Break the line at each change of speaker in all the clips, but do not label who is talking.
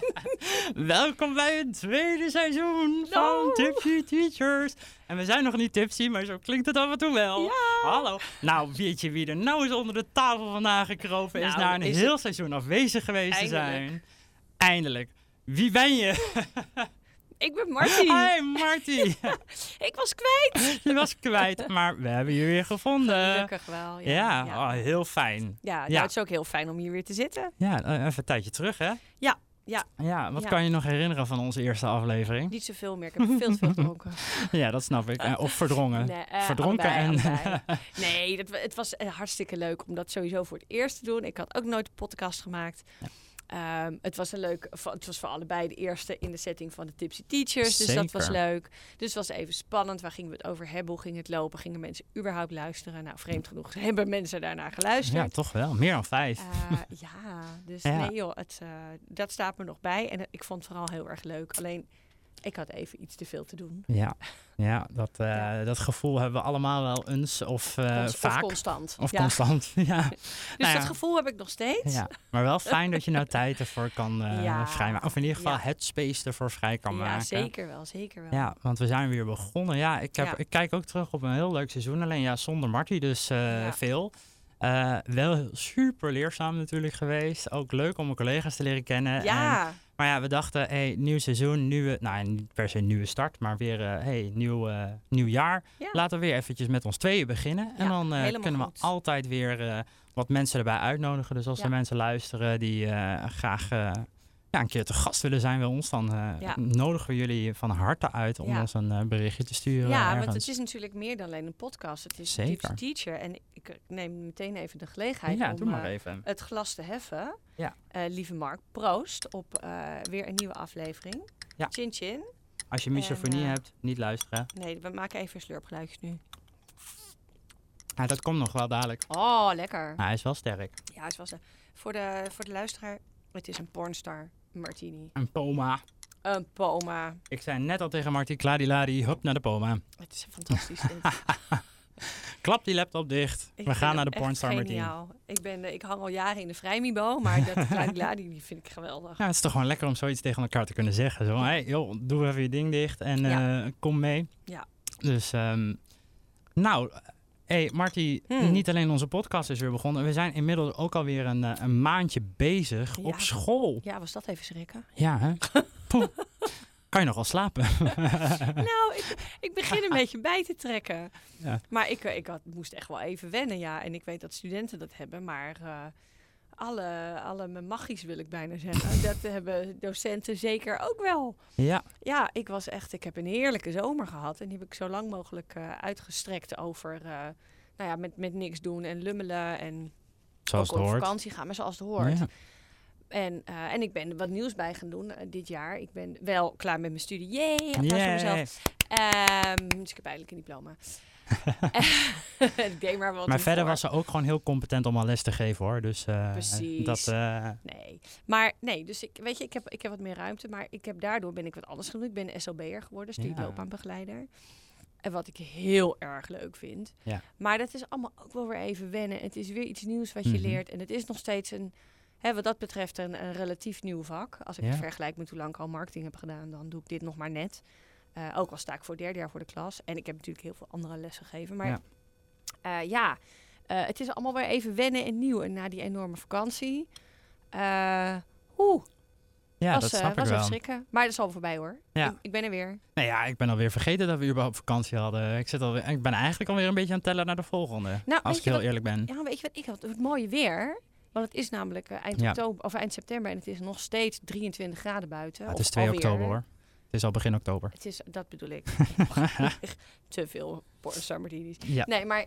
Welkom bij het tweede seizoen van. Tipsy Teachers. En we zijn nog niet tipsy, maar zo klinkt het af en toe wel.
Ja.
Hallo. Nou, weet je wie er nou eens onder de tafel vandaan gekropen is
Nou,
na een
is
heel
het-
seizoen afwezig geweest te
Eindelijk.
zijn? Eindelijk. Wie ben je?
Ik ben Marty.
Hi Marty.
Ik was kwijt.
je was kwijt, maar we hebben je weer gevonden.
Gelukkig wel. Ja,
Ja,
ja.
Oh, heel fijn.
Ja, nou,
Ja.
het is ook heel fijn om hier weer te zitten.
Ja, eh, even een tijdje terug hè?
Ja, ja.
Ja, wat
Ja.
kan je nog herinneren van onze eerste aflevering?
Niet zoveel meer. Ik heb veel te veel gedronken.
Ja, dat snap ik. Eh, Of verdrongen.
Nee, eh,
Verdronken
allebei,
en...
allebei. Nee, dat, het was eh, hartstikke leuk om dat sowieso voor het eerst te doen. Ik had ook nooit een podcast gemaakt. Ehm, het was een leuk, het was voor allebei de eerste in de setting van de Tipsy Teachers. Dus dat was leuk. Dus het was even spannend. Waar gingen we het over hebben? Hoe ging het lopen? Gingen mensen überhaupt luisteren? Nou, vreemd genoeg hebben mensen daarnaar geluisterd.
Ja, toch wel. Meer dan vijf.
Eh, ja, dus
Ja.
nee joh, het, eh, dat staat me nog bij. En ik vond het vooral heel erg leuk. Alleen, ik had even iets te veel te doen.
Ja, ja, dat, eh,
Ja.
dat gevoel hebben we allemaal wel eens of eh,
Cons-
vaak.
Of constant.
Of
ja.
constant, ja.
Dus
Nou ja.
dat gevoel heb ik nog steeds.
ja. Maar wel fijn dat je nou tijd ervoor kan eh
Ja.
vrijmaken. Of in ieder geval
Ja.
het space ervoor vrij kan
Ja,
maken.
zeker wel, zeker wel.
Ja, want we zijn weer begonnen. Ja, ik, heb,
Ja.
ik kijk ook terug op een heel leuk seizoen. Alleen ja, zonder Marty dus
Ja.
veel. Eh, wel super leerzaam natuurlijk geweest. Ook leuk om mijn collega's te leren kennen. En Maar ja, we dachten, hey, nieuw seizoen, nieuwe, nou niet per se een nieuwe start, maar weer, eh hey, nieuw, eh, nieuw jaar.
Ja.
Laten we weer eventjes met ons tweeën beginnen. En
Ja,
dan kunnen we
goed.
altijd weer wat mensen erbij uitnodigen. Dus als
Ja.
er mensen luisteren die graag ja, een keer te gast willen zijn bij ons, dan eh,
Ja.
nodigen we jullie van harte uit om
Ja.
ons een eh, berichtje te sturen.
ja want
ergens.
het is natuurlijk meer dan alleen een podcast. Het is
Zeker.
een teacher. En ik neem meteen even de gelegenheid
ja,
om eh, het glas te heffen.
Ja.
Lieve Mark, proost op weer een nieuwe aflevering.
Ja.
Chin chin.
Als je misofonie hebt, niet luisteren.
Nee, we maken even slurpgeluidjes nu.
Ja, dat komt nog wel dadelijk.
Oh, lekker.
Maar hij is wel sterk.
Ja, het was de, voor, de, voor de luisteraar, het is een pornstar martini.
Een poma.
Een poma.
Ik zei net al tegen Marty, kladiladi, hup naar de poma.
Het is fantastisch. dit.
Klap die laptop dicht.
Ik
We gaan naar de Pornstar Martini.
geniaal. Ik, ben, eh, ik hang al jaren in de vrijmibo, maar dat Gladi, die vind ik geweldig.
Ja, het is toch gewoon lekker om zoiets tegen elkaar te kunnen zeggen. Zo, hey, joh, doe even je ding dicht en
Ja.
eh, kom mee.
Ja.
Dus, ehm, nou, hey, Marty,
Hmm.
niet alleen onze podcast is weer begonnen. We zijn inmiddels ook alweer een, eh, een maandje bezig
Ja.
op school.
Ja, was dat even schrikken?
Ja, hè? Kan je nog wel slapen?
nou, ik, ik begin een beetje bij te trekken.
Ja.
Maar ik, eh, ik had, moest echt wel even wennen, ja. En ik weet dat studenten dat hebben, maar eh, alle, alle magisch wil ik bijna zeggen. dat hebben docenten zeker ook wel.
ja,
Ja, ik was echt, ik heb een heerlijke zomer gehad. En die heb ik zo lang mogelijk eh, uitgestrekt over, eh, nou ja, met, met niks doen en lummelen. En
zoals
ook
het
op
hoort.
vakantie gaan, maar zoals het hoort.
Ja.
En, eh, en ik ben wat nieuws bij gaan doen dit jaar. Ik ben wel klaar met mijn studie. Applaus voor mezelf. Ehm, dus ik heb eigenlijk een diploma. ik deed maar wat
Maar verder
voor.
was ze ook gewoon heel competent om al les te geven hoor. Dus eh,
Precies.
dat. eh,
Nee, maar nee, dus ik, weet je, ik heb, ik heb wat meer ruimte, maar ik heb daardoor ben ik wat anders gedaan. Ik ben SLB'er geworden,
Ja.
studieloopbaanbegeleider. En wat ik heel erg leuk vind.
Ja.
Maar dat is allemaal ook wel weer even wennen. Het is weer iets nieuws wat je
Mhm.
leert. En het is nog steeds een, hè, wat dat betreft, een, een relatief nieuw vak. Als ik
Ja.
het vergelijk met hoe lang ik al marketing heb gedaan, dan doe ik dit nog maar net. Eh, ook al sta ik voor het derde jaar voor de klas. En ik heb natuurlijk heel veel andere lessen gegeven. Maar
Ja.
ja eh, het is allemaal weer even wennen en nieuw. En na die enorme vakantie. eh Oeh,
ja,
was,
dat
eh,
snap
was
ik wel.
schrikken. Maar dat is al voorbij hoor.
Ja.
Ik, ik ben er weer.
Nee, ja, ik ben alweer vergeten dat we überhaupt vakantie hadden. Ik, zit alweer, ik ben eigenlijk alweer een beetje aan het tellen naar de volgende.
Nou,
als ik heel
wat-
eerlijk ben.
Ja, weet je wat ik had? Het mooie weer. Want het is namelijk eh, eind,
Ja.
oktober, of eind september en het is nog steeds 23 graden buiten.
Ja, het is 2
alweer.
oktober hoor. Het is al begin oktober.
Het is, dat bedoel ik. Te veel Martinis.
Ja.
Nee, maar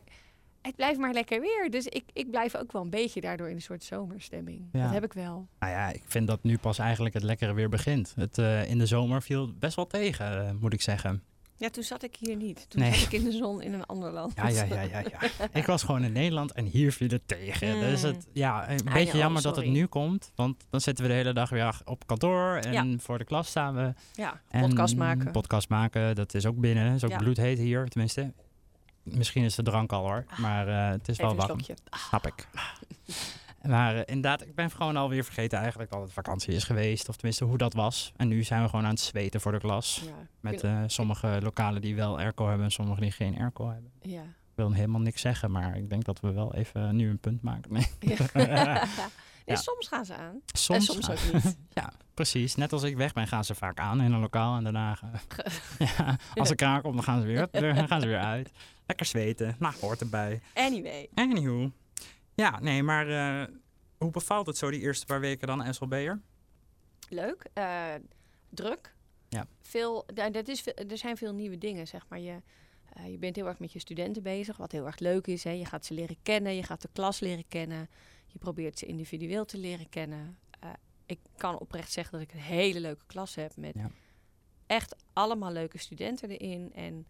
het blijft maar lekker weer. Dus ik, ik blijf ook wel een beetje daardoor in een soort zomerstemming.
Ja.
Dat heb ik wel.
Nou ja, ik vind dat nu pas eigenlijk het lekkere weer begint. Het, eh, in de zomer viel best wel tegen, eh, moet ik zeggen.
Ja, toen zat ik hier niet. Toen
Nee.
zat ik in de zon in een ander land.
Ja, ja, ja, ja, ja. ik was gewoon in Nederland en hier viel het tegen.
Mm.
Dus het, ja, een
I
beetje jammer dat het nu komt. Want dan zitten we de hele dag weer op kantoor. En voor de klas staan we.
Ja,
En
podcast maken.
Podcast maken, dat is ook binnen. is ook
Ja.
bloedheet hier, tenminste. Misschien is de drank al hoor, maar eh, het is
Even
wel
een
warm. Snap ik. Maar eh, inderdaad, ik ben gewoon alweer vergeten eigenlijk dat het vakantie is geweest. Of tenminste hoe dat was. En nu zijn we gewoon aan het zweten voor de klas.
Ja.
Met eh, sommige lokalen die wel airco hebben en sommige die geen airco hebben.
ja.
Ik wil helemaal niks zeggen, maar ik denk dat we wel even nu een punt maken. Nee.
Ja. Nee,
Ja.
soms gaan ze aan.
Soms,
en soms
gaan-
ook niet.
Ja, precies. Net als ik weg ben, gaan ze vaak aan in een lokaal en daarna... ja, als er kraak komt, dan gaan ze weer, dan gaan ze weer uit. Lekker zweten. Nou, hoort erbij.
Anyway.
Anywho. Ja, nee, maar eh, hoe bevalt het zo die eerste paar weken dan, SLB'er?
Leuk. eh, druk.
Ja.
Veel, da- dat is, er zijn veel nieuwe dingen, zeg maar. Je, eh, je bent heel erg met je studenten bezig, wat heel erg leuk is. Hè. Je gaat ze leren kennen, je gaat de klas leren kennen. Je probeert ze individueel te leren kennen. Ik kan oprecht zeggen dat ik een hele leuke klas heb met
Ja.
echt allemaal leuke studenten erin. En,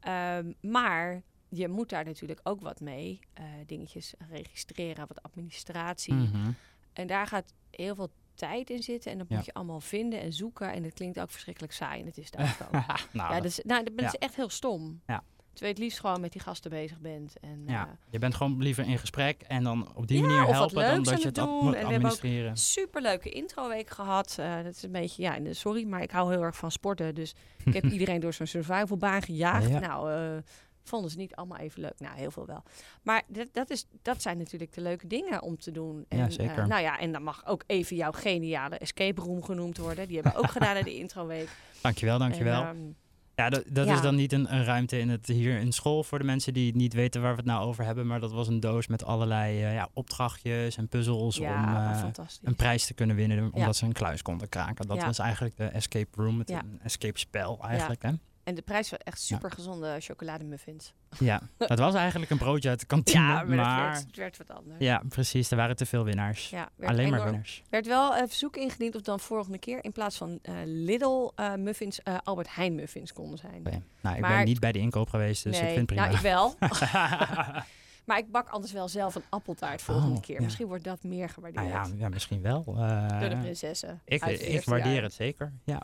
ehm, maar je moet daar natuurlijk ook wat mee. Eh, dingetjes registreren, wat administratie.
Mhm.
En daar gaat heel veel tijd in zitten. En dat
Ja.
moet je allemaal vinden en zoeken. En het klinkt ook verschrikkelijk saai. En het is daar ook.
nou,
ja,
dat-
dat is, nou, dat
ja.
is echt heel stom.
Ja.
Terwijl je het liefst gewoon met die gasten bezig bent. En,
ja,
eh,
je bent gewoon liever in gesprek en dan op die manier helpen dan dat je
het doen.
moet
En we hebben ook
administreren.
superleuke introweek gehad. Eh, dat is een beetje, ja, sorry, maar ik hou heel erg van sporten. Dus ik heb iedereen door zo'n survivalbaan gejaagd.
Ja.
Nou, vonden ze niet allemaal even leuk. Nou, heel veel wel. Maar dat, dat, is, dat zijn natuurlijk de leuke dingen om te doen. En,
Ja, zeker.
eh, nou ja, en dan mag ook even jouw geniale escape room genoemd worden. Die hebben we ook gedaan in de introweek.
Dankjewel, dankjewel.
En, ehm,
ja, dat, dat
ja.
is dan niet een, een ruimte in het, hier in school voor de mensen die niet weten waar we het nou over hebben. Maar dat was een doos met allerlei eh, ja, opdrachtjes en puzzels
ja,
om eh, een prijs te kunnen winnen. Omdat ze een kluis konden kraken. Dat was eigenlijk de escape room, het
Ja.
een escape spel eigenlijk. Hè?
En de prijs was echt super gezonde chocolademuffins.
Ja, dat was eigenlijk een broodje uit de kantine.
Ja, maar,
maar
het, werd, het werd wat anders.
ja, precies. Er waren te veel winnaars.
Ja,
Alleen maar winnaars.
werd wel een verzoek ingediend of dan volgende keer in plaats van eh Lidl eh, muffins eh, Albert Heijn muffins konden zijn.
Nou, ik
Maar-
ben niet bij de inkoop geweest, dus ik vind prima.
nou ik wel. maar ik bak anders wel zelf een appeltaart volgende
Oh,
keer.
ja.
Misschien wordt dat meer gewaardeerd
nou ja, ja, misschien wel. eh,
door de prinsessen.
ik ik waardeer
jaar.
het zeker. Ja.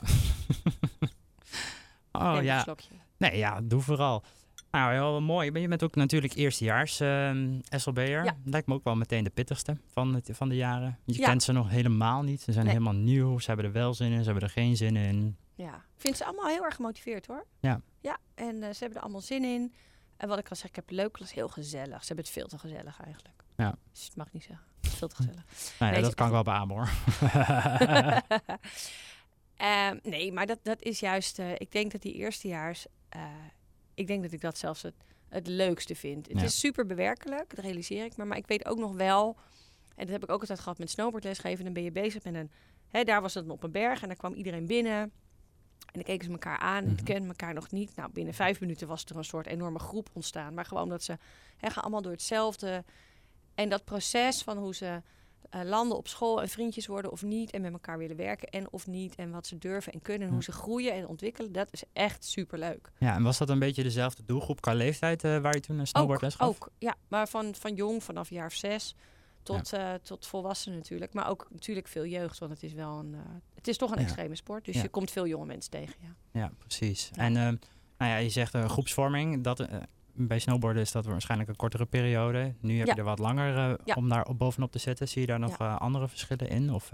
Oh ja.
slokje.
Nee, ja, doe vooral. Nou, heel mooi. Je bent ook natuurlijk eerstejaars ehm SLB'er.
Ja.
Lijkt me ook wel meteen de pittigste van, het, van de jaren. Je
Ja.
kent ze nog helemaal niet. Ze zijn
Nee.
helemaal nieuw. Ze hebben er wel zin in, ze hebben er geen zin in.
Ja, ik vind ze allemaal heel erg gemotiveerd hoor.
Ja.
Ja, en eh, ze hebben er allemaal zin in. En wat ik al zeg, ik heb leuk klas, heel gezellig. Ze hebben het veel te gezellig eigenlijk.
Ja.
Dus het mag niet zeggen. Het is veel te gezellig.
Nou ja,
Nee,
dat kan ik wel beamen hoor.
Ehm, nee, maar dat, dat is juist, eh, ik denk dat die eerstejaars, eh ik denk dat ik dat zelfs het, het leukste vind. Het
Ja.
is super bewerkelijk, dat realiseer ik me. Maar ik weet ook nog wel, en dat heb ik ook altijd gehad met snowboardlesgeven, dan ben je bezig met een, hè, daar was het op een berg en dan kwam iedereen binnen. En dan keken ze elkaar aan die kenden elkaar nog niet. Nou, binnen vijf minuten was er een soort enorme groep ontstaan. Maar gewoon dat ze hè, gaan allemaal door hetzelfde. En dat proces van hoe ze eh, landen op school en vriendjes worden of niet. En met elkaar willen werken en of niet. En wat ze durven en kunnen. En hoe ze groeien en ontwikkelen. Dat is echt super leuk.
ja, en was dat een beetje dezelfde doelgroep qua leeftijd eh, waar je toen een snowboardles gaf?
ook, ja. Maar van, van jong, vanaf jaar of zes tot, eh, tot volwassenen natuurlijk. Maar ook natuurlijk veel jeugd. Want het is wel een... het is toch een
Ja.
extreme sport. Dus
Ja.
je komt veel jonge mensen tegen, ja.
Ja, precies. En nou ja, je zegt groepsvorming. Dat, bij snowboarden is dat waarschijnlijk een kortere periode. Nu heb
Ja.
je er wat langer eh,
Ja.
om daar op bovenop te zetten. Zie je daar nog eh, andere verschillen in? Of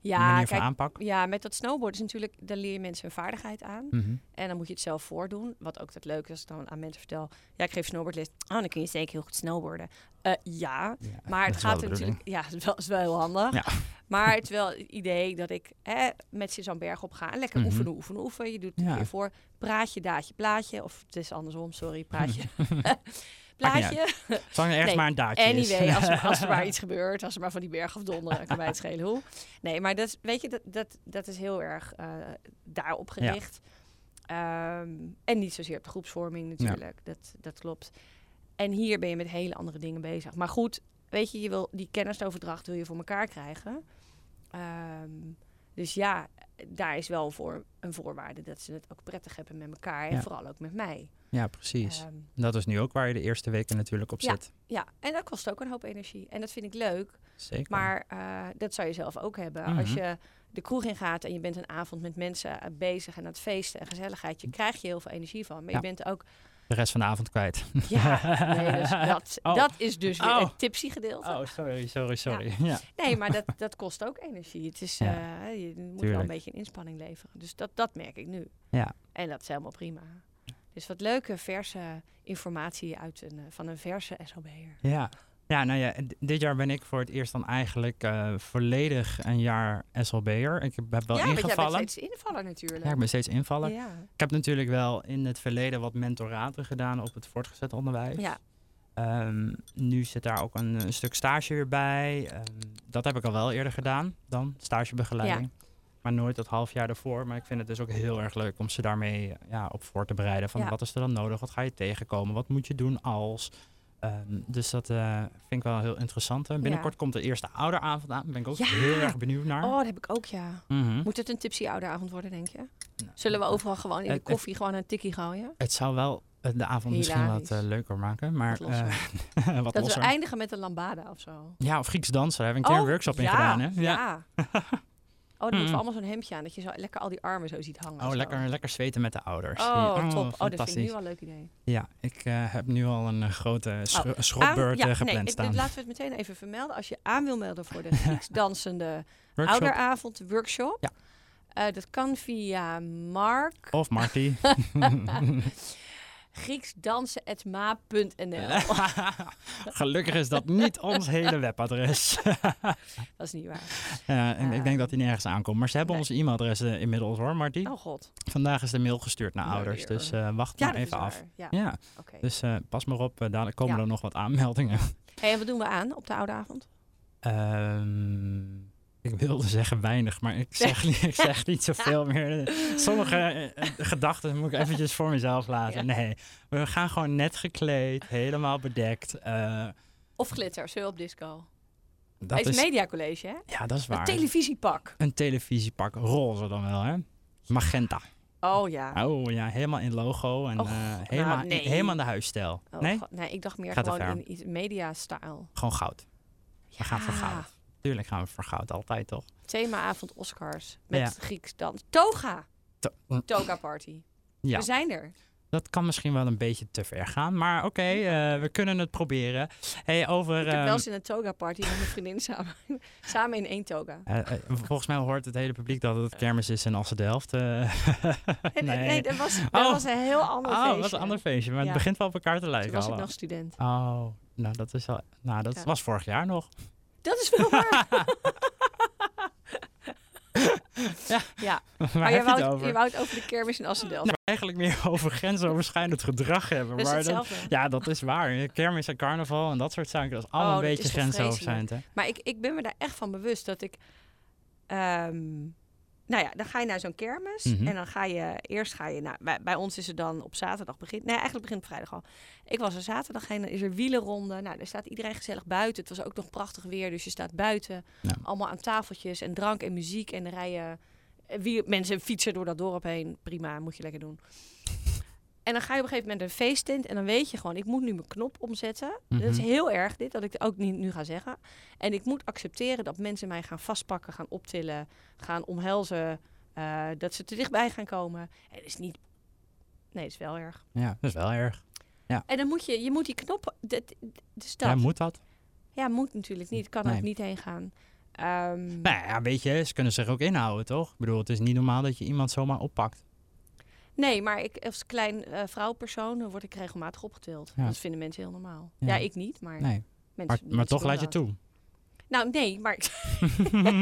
Ja,
manier van aanpak?
ja, met dat snowboarden is natuurlijk... Daar leer je mensen hun vaardigheid aan.
Mhm.
En dan moet je het zelf voordoen. Wat ook het leuke is als ik dan aan mensen vertel... Ja, ik geef snowboardles. Oh, dan kun je zeker heel goed snowboarden. Eh, ja,
Ja,
maar
dat
het gaat natuurlijk... Ja, het is wel, is wel heel handig.
Ja.
Maar het is wel het idee dat ik hè, met ze zo'n berg op ga. En lekker
Mhm.
oefenen, oefenen, oefenen. Je doet het
Ja.
keer voor. Praatje, daadje, plaatje. Of het is andersom, sorry. Praatje. Plaatje.
Zolang er ergens
Nee,
maar een daadje.
Anyway, als er, als er maar iets gebeurt, als er maar van die berg afdonderen, kan mij het schelen hoe. Nee, maar dat, is- weet je, dat, dat, dat is heel erg eh, daarop gericht. Ehm, en niet zozeer op de groepsvorming natuurlijk, dat, dat klopt. En hier ben je met hele andere dingen bezig. Maar goed, weet je, je wil, die kennisoverdracht wil je voor elkaar krijgen. Ehm, dus ja, daar is wel voor een voorwaarde dat ze het ook prettig hebben met elkaar. En
Ja.
vooral ook met mij.
Ja, precies.
Ehm,
dat is nu ook waar je de eerste weken natuurlijk op
Ja.
zit.
ja, en dat kost ook een hoop energie. En dat vind ik leuk.
Zeker.
Maar eh, dat zou je zelf ook hebben.
Mhm.
Als je de kroeg in gaat en je bent een avond met mensen bezig en aan het feesten en gezelligheid, je krijgt je heel veel energie van. Maar
Ja.
je bent ook
de rest van de avond kwijt.
Ja, nee, dus dat,
Oh.
dat is dus weer
Oh.
het tipsy gedeelte.
Oh, sorry, sorry, sorry. Ja.
Nee, maar dat, dat kost ook energie. Het is,
Ja,
eh, je moet wel een beetje een inspanning leveren. Dus dat, dat merk ik nu.
Ja.
En dat is helemaal prima. Dus wat leuke, verse informatie uit een, eh, van een verse SOB'er.
Ja. Ja, nou ja, dit jaar ben ik voor het eerst dan eigenlijk eh, volledig een jaar SLB'er. Ik heb heb wel
ja, want jij bent
ingevallen.
steeds invaller natuurlijk.
Ja, ik ben steeds invallen.
Ja.
Ik heb natuurlijk wel in het verleden wat mentoraten gedaan op het voortgezet onderwijs.
Ja.
Ehm, nu zit daar ook een, een stuk stage weer bij. Ehm, dat heb ik al wel eerder gedaan dan, stagebegeleiding. Maar nooit dat half jaar ervoor. Maar ik vind het dus ook heel erg leuk om ze daarmee ja, op voor te bereiden. Van
Ja.
wat is er dan nodig? Wat ga je tegenkomen? Wat moet je doen als? Ehm, dus dat eh, vind ik wel heel interessant. En binnenkort komt de eerste ouderavond aan. Daar ben ik ook
Ja.
heel erg benieuwd naar.
Oh, dat heb ik ook, ja.
Mhm.
Moet het een tipsy ouderavond worden, denk je?
Nou,
Zullen we overal gewoon in de
het-
koffie gewoon een tikkie gooien?
Het zou wel eh, de avond misschien wat eh, leuker maken. Maar
Wat
wat
Dat
losser.
we eindigen met een lambada of zo.
Ja, of Grieks dansen. Daar hebben we een keer een workshop in
ja,
gedaan. Hè?
Ja. Oh, dan moeten
Mm.
we allemaal zo'n hemdje aan. Dat je zo lekker al die armen zo ziet hangen.
Oh,
zo.
lekker, lekker zweten met de ouders.
Oh, top. Oh, dat vind ik nu al een leuk idee.
Ja, ik eh, heb nu al een eh, grote schro- schropbeurt
Aan-
eh, gepland
nee,
staan.
laten we het meteen even vermelden. Als je aan wil melden voor de Grieks dansende
Workshop
ouderavond workshop.
Ja.
Dat kan via Mark.
of Marty.
Grieksdansen.ma.nl
Gelukkig is dat niet ons hele webadres.
Dat is niet waar.
En ik denk
Ah.
dat die nergens aankomt. Maar ze hebben
Nee.
ons e-mailadres inmiddels hoor, Marty.
Oh god.
Vandaag is de mail gestuurd naar ouders.
weer.
Dus eh, wacht
Ja,
maar even af.
Ja,
Ja, dus eh, pas maar op. eh, dadelijk komen
Ja.
er nog wat aanmeldingen.
Hey, en wat doen we aan op de ouderavond?
Ehm, ik wilde zeggen weinig, maar ik zeg, niet, ik zeg niet zoveel meer. Sommige eh, eh, gedachten moet ik eventjes voor mezelf laten.
Ja.
Nee, we gaan gewoon net gekleed, helemaal bedekt. Eh,
Of glitter, zul op disco.
dat
is
is,
mediacollege, hè?
ja, dat is
Een
waar.
televisiepak.
Een televisiepak, roze dan wel, hè? Magenta.
Oh ja.
Oh ja, helemaal in logo en
nou,
helemaal, helemaal in de huisstijl.
Oh,
nee,
god, nee, ik dacht meer
Gaat
gewoon in iets media-style.
gewoon goud. We gaan voor goud. Tuurlijk gaan we voor goud, altijd toch?
Themaavond Oscars met
Ja.
Grieks dans. Toga!
To-
Toga party.
Ja.
We zijn er.
Dat kan misschien wel een beetje te ver gaan, maar oké, eh, we kunnen het proberen. Hey, over.
Ik heb
ehm,
wel eens in een toga party met mijn vriendin samen. samen in één toga.
eh, eh, volgens mij hoort het hele publiek dat het kermis is in Assen-Delft.
Nee, nee, nee, dat was, dat
Oh.
was een heel ander
oh,
feestje.
dat was een ander feestje, maar
Ja.
het begint wel op elkaar te
Toen
lijken.
was ik nog student.
Oh, nou dat is. Nou, dat
Ja.
was vorig jaar nog.
Dat is wel waar.
Ja.
ja. Maar je
je het
wou,
over?
je wou het over de kermis in Assendelft.
Nou, eigenlijk meer over grensoverschrijdend gedrag hebben. maar dat- ja, dat is waar. Kermis en carnaval en dat soort zaken, dat is allemaal
Oh,
een beetje grensoverschrijdend. hè?
Maar ik, ik ben me daar echt van bewust dat ik... ehm, nou ja, dan ga je naar zo'n kermis.
Mhm.
En dan ga je... Eerst ga je... Nou, bij, bij ons is het dan op zaterdag begint... Nee, eigenlijk begint het vrijdag al. Ik was er zaterdag heen. Dan is er wielenronde. Nou, daar staat iedereen gezellig buiten. Het was ook nog prachtig weer. Dus je staat buiten.
Ja.
Allemaal aan tafeltjes en drank en muziek. En dan rijden... eh, Wie, mensen fietsen door dat dorp heen. Prima, moet je lekker doen. En dan ga je op een gegeven moment een feesttent. En dan weet je gewoon, ik moet nu mijn knop omzetten. Dat is
Mhm.
heel erg dit, dat ik het ook niet nu ga zeggen. En ik moet accepteren dat mensen mij gaan vastpakken, gaan optillen, gaan omhelzen. eh, dat ze te dichtbij gaan komen. En het is niet... Nee, het is wel erg.
Ja, dat is wel erg.
En dan moet je, je moet die knop... Dat, dus dat.
Ja, moet dat?
Ja, moet natuurlijk niet. Kan
Nee.
ook niet heen gaan. Ehm,
Nou ja, weet je, ze kunnen zich ook inhouden, toch? Ik bedoel, het is niet normaal dat je iemand zomaar oppakt.
Nee, maar ik, als klein eh vrouwpersoon dan word ik regelmatig opgetild.
Ja.
Dat vinden mensen heel normaal.
Ja.
Ja, ik niet, maar
Nee,
mensen...
maar, toch laat je
dat.
toe.
Nou, nee, maar...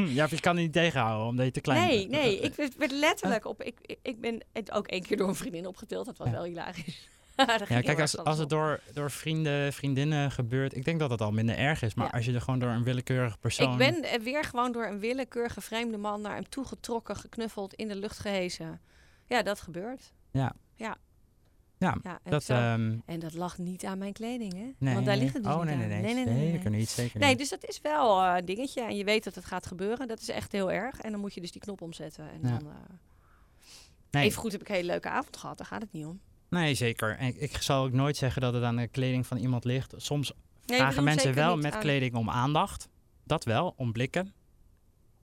ja, je kan het niet tegenhouden omdat je te klein
nee,
bent.
nee, ik werd, letterlijk op... Ik, ik, ben het ook één keer door een vriendin opgetild. Dat was
Ja.
wel hilarisch. Dat
Ja, kijk, als, als het door, door vrienden, vriendinnen gebeurt, ik denk dat het al minder erg is. Maar
Ja.
als je er gewoon door een willekeurig persoon...
Ik ben eh, weer gewoon door een willekeurige vreemde man naar hem toegetrokken, geknuffeld, in de lucht gehezen. Ja, dat gebeurt.
Ja.
Ja.
Ja,
Ja, en,
dat...
zo-
ehm,
en dat lag niet aan mijn kleding, hè?
nee,
Want daar ligt het dus
oh,
niet
nee, nee, nee,
nee, nee, nee, nee,
niet, zeker
Nee,
niet.
dus dat is wel eh, een dingetje. En je weet dat het gaat gebeuren. Dat is echt heel erg. En dan moet je dus die knop omzetten. En
Ja.
dan, eh,
Nee,
Even goed heb ik een hele leuke avond gehad. Daar gaat het niet om.
nee, zeker. En ik, ik zal ook nooit zeggen dat het aan de kleding van iemand ligt. Soms vragen mensen wel met
aan-
kleding om aandacht. Dat wel, om blikken.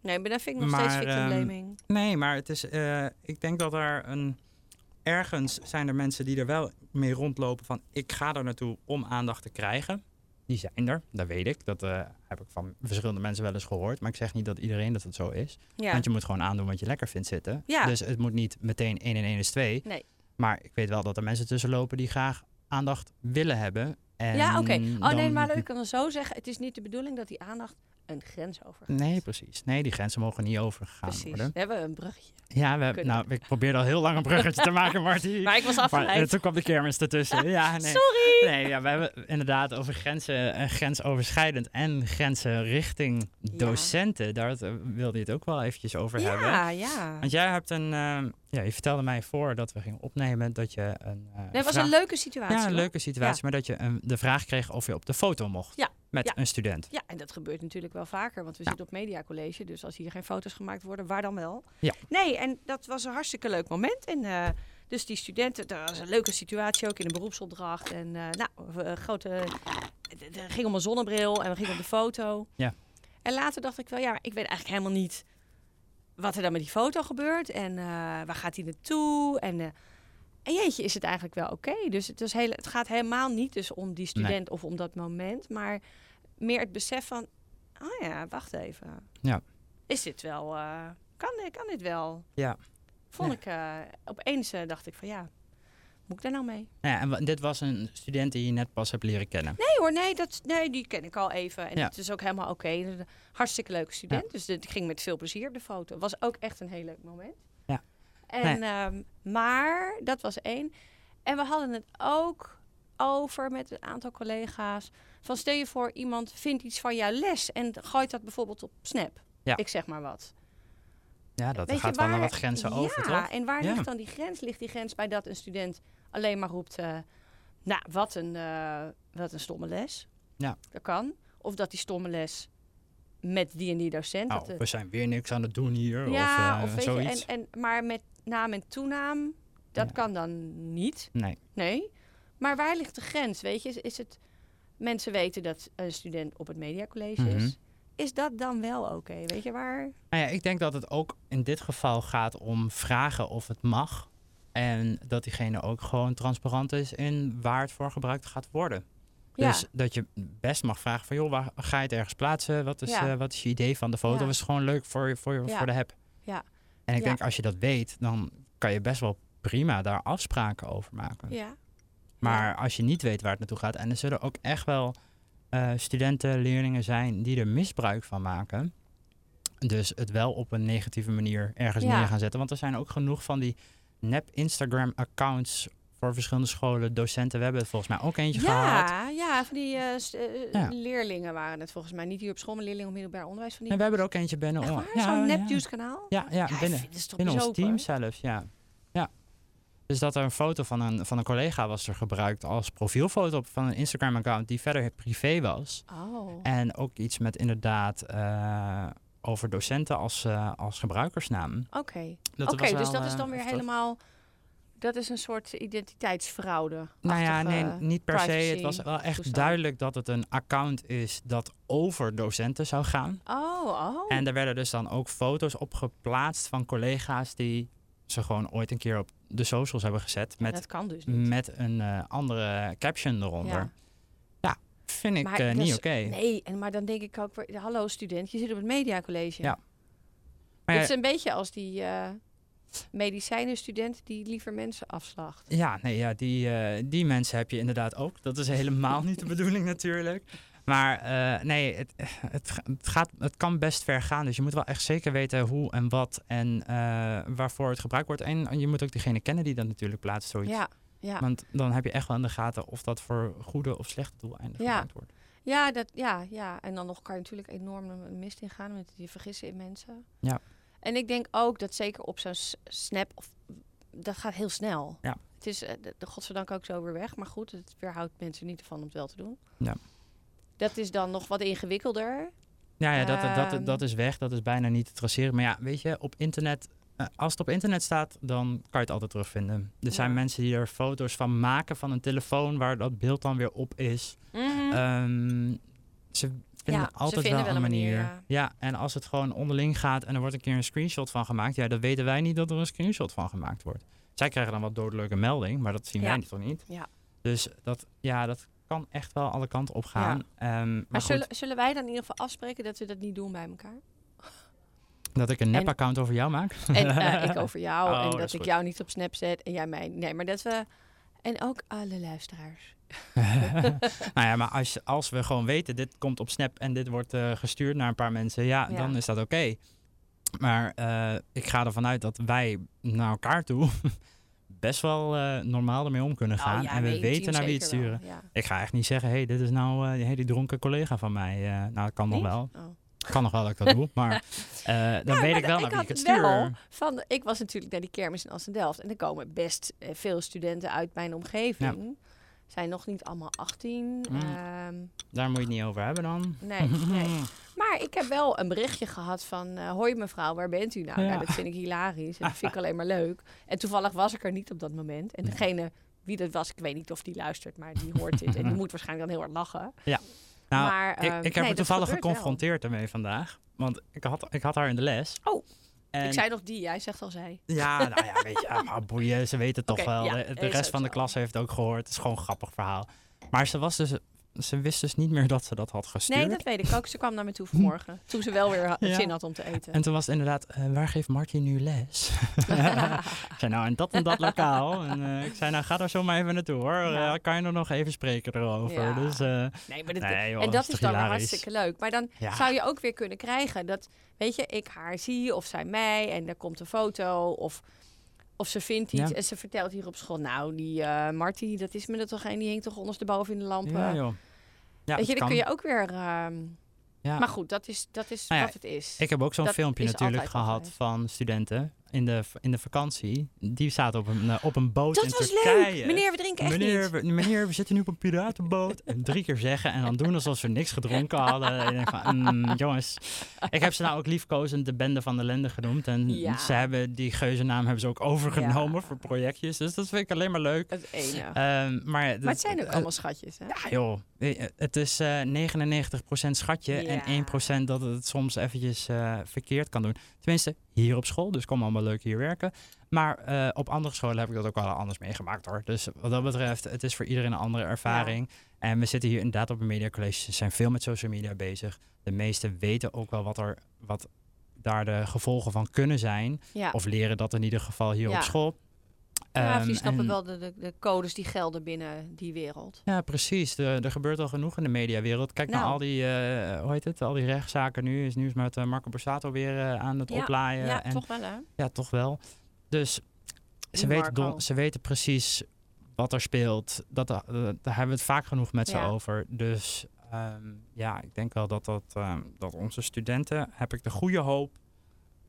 Nee, maar dan vind ik nog
Maar,
steeds victim
ehm,
blaming.
Nee, maar het is, eh, ik denk dat er een ergens zijn er mensen die er wel mee rondlopen van ik ga er naartoe om aandacht te krijgen. Die zijn er, dat weet ik. Dat eh, heb ik van verschillende mensen wel eens gehoord. Maar ik zeg niet dat iedereen dat het zo is.
Ja.
Want je moet gewoon aandoen wat je lekker vindt zitten.
Ja.
Dus het moet niet meteen 1 en 1 is 2.
Nee.
Maar ik weet wel dat er mensen tussen lopen die graag aandacht willen hebben. En
ja, oké. Oh nee, maar ik kan het zo zeggen. Het is niet de bedoeling dat die aandacht een grens overgaat.
Nee, precies. Nee, die grenzen mogen niet overgegaan
Precies.
worden.
We hebben een bruggetje.
Ja, we hebben, nou, ik probeerde al heel lang een bruggetje te maken, Marty.
Maar ik was
Maar, eh,
afgeleid.
toen kwam de kermis ertussen. Ja, nee.
Sorry!
Nee, ja, we hebben inderdaad over grenzen, eh, grensoverschrijdend en grenzen richting
Ja.
docenten. Daar wilde je het ook wel eventjes over hebben.
Ja, ja.
Want jij hebt een, eh, ja, je vertelde mij voor dat we gingen opnemen dat je een. eh,
Nee, het was
vraag-
een leuke situatie.
Ja, een
hoor.
leuke situatie, maar dat je een, de vraag kreeg of je op de foto mocht.
Ja,
Met
ja.
een student.
Ja, en dat gebeurt natuurlijk wel vaker, want we
Ja.
zitten op mediacollege. Dus als hier geen foto's gemaakt worden, waar dan wel?
Ja.
Nee, en dat was een hartstikke leuk moment. En eh, dus die studenten, dat was een leuke situatie ook in een beroepsopdracht. En eh, nou, een grote, het het ging om een zonnebril en we gingen op de foto.
Ja.
En later dacht ik wel, ja, ik weet eigenlijk helemaal niet wat er dan met die foto gebeurt. En eh, waar gaat hij naartoe? En, eh, en jeetje, is het eigenlijk wel oké? Dus het, is hele, het gaat helemaal niet dus om die student of om dat moment. Maar meer het besef van, oh ja, wacht even.
Ja.
Is dit wel, eh, kan, dit- kan dit wel?
Ja.
Vond
Ja.
ik, eh, opeens eh, dacht ik van ja, moet ik daar nou mee?
Nou ja, en dit was een student die je net pas hebt leren kennen.
Nee hoor, nee, dat, nee die ken ik al even. En
Ja.
het is ook helemaal oké. Hartstikke leuke student. Dus ik ging met veel plezier op de foto. Was ook echt een heel leuk moment. En,
Nee.
ehm, maar dat was één. En we hadden het ook over met een aantal collega's. Van stel je voor, iemand vindt iets van jouw les en gooit dat bijvoorbeeld op Snap.
Ja.
Ik zeg maar wat.
Ja, dat
Weet
gaat wel naar wat grenzen
ja,
over, toch?
en waar
Ja.
ligt dan die grens? Ligt die grens bij dat een student alleen maar roept... eh, nou, wat een, eh, wat een stomme les.
Ja.
Dat kan. Of dat die stomme les met die en die docent... Dat de-
we zijn weer niks aan het doen hier.
ja,
of, eh,
of
zoiets.
je, en, en, maar met naam en toenaam, dat
Ja.
kan dan niet.
Nee.
Nee. Maar waar ligt de grens? Weet je, is, is het mensen weten dat een student op het mediacollege
Mhm.
is? Is dat dan wel oké? Weet je waar?
Nou ja, ik denk dat het ook in dit geval gaat om vragen of het mag. En dat diegene ook gewoon transparant is in waar het voor gebruikt gaat worden.
Ja.
Dus dat je best mag vragen van, joh, waar ga je het ergens plaatsen? Wat is,
Ja.
eh, wat is je idee van de foto?
Ja.
Is het gewoon leuk voor, voor, voor de app?
Ja.
En ik
Ja.
denk, als je dat weet, dan kan je best wel prima daar afspraken over maken.
Ja.
Maar
Ja.
als je niet weet waar het naartoe gaat, en er zullen ook echt wel eh, studenten, leerlingen zijn die er misbruik van maken. Dus het wel op een negatieve manier ergens neer gaan zetten. Want er zijn ook genoeg van die nep Instagram-accounts voor verschillende scholen, docenten. We hebben er volgens mij ook eentje gehad.
Ja, ja, van die eh, eh,
Ja.
leerlingen waren het volgens mij. Niet hier op school, maar leerlingen op middelbaar onderwijs. Van die...
En we hebben er ook eentje binnen.
Echt waar?
ja,
Zo'n
ja.
nepjuice kanaal?
Ja, ja,
Ja,
binnen, binnen ons team zelfs, ja. ja. Dus dat er een foto van een, van een collega was er gebruikt als profielfoto van een Instagram-account die verder privé was.
Oh.
En ook iets met inderdaad eh, over docenten als, eh, als gebruikersnaam.
Oké, Oké, dus dat is
eh,
dan weer helemaal... Dat is een soort identiteitsfraude.
Nou ja, nee, niet per se. Het was wel echt
toestand.
duidelijk dat het een account is dat over docenten zou gaan.
Oh, oh.
En er werden dus dan ook foto's op geplaatst van collega's die ze gewoon ooit een keer op de socials hebben gezet.
Ja,
Met,
dat kan dus niet.
met een eh, andere caption eronder.
Ja.
Vind ik
Maar
eh, niet
is-
oké.
Nee, en, maar dan denk ik ook weer... Hallo student, je zit op het mediacollege.
Ja. Maar
Het is een beetje als die eh medicijnenstudent die liever mensen afslacht.
Ja, nee, ja die, eh, die mensen heb je inderdaad ook. Dat is helemaal niet de bedoeling natuurlijk. Maar eh, nee, het, het, ga- het, gaat, het kan best ver gaan. Dus je moet wel echt zeker weten hoe en wat en eh, waarvoor het gebruikt wordt. En je moet ook diegene kennen die dat natuurlijk plaatst, zoiets.
Ja, ja.
Want dan heb je echt wel in de gaten of dat voor goede of slechte doeleinden
Ja.
gebruikt wordt.
Ja, dat, ja, ja, en dan nog kan je natuurlijk enorm een mist ingaan met je vergissen in mensen.
Ja.
En ik denk ook dat zeker op zo'n snap, of, dat gaat heel snel.
Ja.
Het is eh, de, de godzijdank ook zo weer weg, maar goed, het weerhoudt mensen niet ervan om het wel te doen.
Ja.
Dat is dan nog wat ingewikkelder.
Ja, ja dat, dat,
Ehm.
dat is weg. Dat is bijna niet te traceren. Maar ja, weet je, op internet... eh, als het op internet staat, dan kan je het altijd terugvinden. Er zijn
Ja.
mensen die er foto's van maken van een telefoon... waar dat beeld dan weer op is.
Mhm.
Ehm, ze vinden
Ja, ze
altijd
vinden
wel een manier.
ja.
ja. en als het gewoon onderling gaat en er wordt een keer een screenshot van gemaakt, ja, dan weten wij niet dat er een screenshot van gemaakt wordt. Zij krijgen dan wat dodelijke melding, maar dat zien
Ja.
wij toch niet.
Ja.
Dus dat, ja, dat kan echt wel alle kanten op gaan. Ehm, maar
zullen, zullen wij dan in ieder geval afspreken dat we dat niet doen bij elkaar?
dat ik een
en-
nep-account over jou maak.
En eh, ik over jou
Oh,
en
dat
dat, ik
goed.
jou niet op Snap zet en jij mij. Nee, maar dat we. En ook alle luisteraars.
nou ja, maar als, als we gewoon weten, dit komt op Snap en dit wordt eh, gestuurd naar een paar mensen, ja,
Ja.
dan is dat oké. Maar eh, ik ga ervan uit dat wij naar elkaar toe best wel eh, normaal ermee om kunnen gaan.
Oh, ja,
en we weten naar wie het
wel,
sturen.
Ja.
Ik ga echt niet zeggen, hé, hey, dit is nou die hele dronken collega van mij. Nou, dat kan nog wel.
Oh.
Kan nog wel dat ik dat doe, maar dan
Ja,
weet
maar
ik wel
ik
naar wie ik het stuur.
Van, ik was natuurlijk naar die kermis in Assendelft. En er komen best veel studenten uit mijn omgeving. Zijn nog niet allemaal 18.
Mm.
ehm,
Daar moet je het niet over hebben dan.
nee, nee. Maar ik heb wel een berichtje gehad van... eh, hoi mevrouw, waar bent u nou?
Ja.
Nou, dat vind ik hilarisch. En dat vind ik alleen maar leuk. En toevallig was ik er niet op dat moment. En degene wie dat was, ik weet niet of die luistert... maar die hoort dit. En die moet waarschijnlijk dan heel hard lachen.
Nou,
maar,
ik,
ehm,
ik heb
nee,
er toevallig geconfronteerd ermee vandaag. Want ik had, ik had haar in de les.
Oh,
En
Ik zei nog die, jij zegt al zij.
Ja, nou ja, weet je, ah, maar boeien, ze weten het toch wel.
ja,
de de rest van de klas heeft het ook gehoord. Het is gewoon een grappig verhaal. Maar ze, was dus, ze wist dus niet meer dat ze dat had gestuurd.
Nee, dat weet ik ook. Ze kwam naar me toe vanmorgen. Toen ze wel weer ha-
Ja.
zin had om te eten.
En toen was het inderdaad, eh, waar geeft Martin nu les? ik zei, nou, in dat en dat lokaal. En eh, ik zei, nou, ga daar zo maar even naartoe, hoor.
Ja.
Eh, kan je er nog even spreken erover?
Ja.
Dus,
Nee, maar dat,
Nee, joh,
en
dat is
dan
hilarisch?
hartstikke leuk. Maar dan zou je ook weer kunnen krijgen dat, weet je, ik haar zie of zij mij en er komt een foto of, of ze vindt iets
Ja.
en ze vertelt hier op school, nou, die eh Marty, dat is me er toch een, die hinkt toch ondersteboven in de lampen.
ja, joh. Ja,
weet je, dan kun je ook weer... ehm,
Ja.
Maar goed, dat is, dat is
Nou ja,
wat het is.
Ik heb ook zo'n
Dat
filmpje natuurlijk gehad van studenten in de, in de vakantie. Die zaten op een, eh, op een boot
dat
in
was
Turkije.
leuk! Meneer, we drinken echt
meneer,
niet.
we, meneer, we zitten nu op een piratenboot. En drie keer zeggen en dan doen alsof ze niks gedronken hadden. En ik denk van, mm, jongens. Ik heb ze nou ook liefkozend de bende van de lende genoemd. En
Ja.
ze hebben die geuzennaam hebben ze ook overgenomen
Ja.
voor projectjes. Dus dat vind ik alleen maar leuk.
Het ene.
Ehm, maar,
maar het
dat-
zijn ook
eh,
allemaal schatjes, hè?
ja, joh. Eh, Het is eh 99% schatje
Ja.
en 1% dat het soms eventjes verkeerd kan doen. Tenminste, hier op school. Dus kom allemaal leuk hier werken. Maar eh, op andere scholen heb ik dat ook wel anders meegemaakt hoor. Dus wat dat betreft, het is voor iedereen een andere ervaring. En we zitten hier inderdaad op een mediacollege. Ze zijn veel met social media bezig. De meesten weten ook wel wat, er, wat daar de gevolgen van kunnen zijn.
Ja.
Of leren dat in ieder geval hier
Ja.
op school.
Ja, of
Ehm,
die snappen
en-
wel de, de, de codes die gelden binnen die wereld.
Ja, precies. Er, er gebeurt al genoeg in de mediawereld. Kijk naar
Nou.
al die, eh, hoe heet het, al die rechtszaken nu. Is nieuws met eh, Marco Borsato weer eh, aan het
Ja,
oplaaien.
ja,
en,
toch wel, hè?
Ja, toch wel. Dus ze weten, don- ze weten precies wat er speelt. Dat, daar hebben we het vaak genoeg met ze over. Dus ehm, ja, ik denk wel dat, dat, ehm, dat onze studenten, heb ik de goede hoop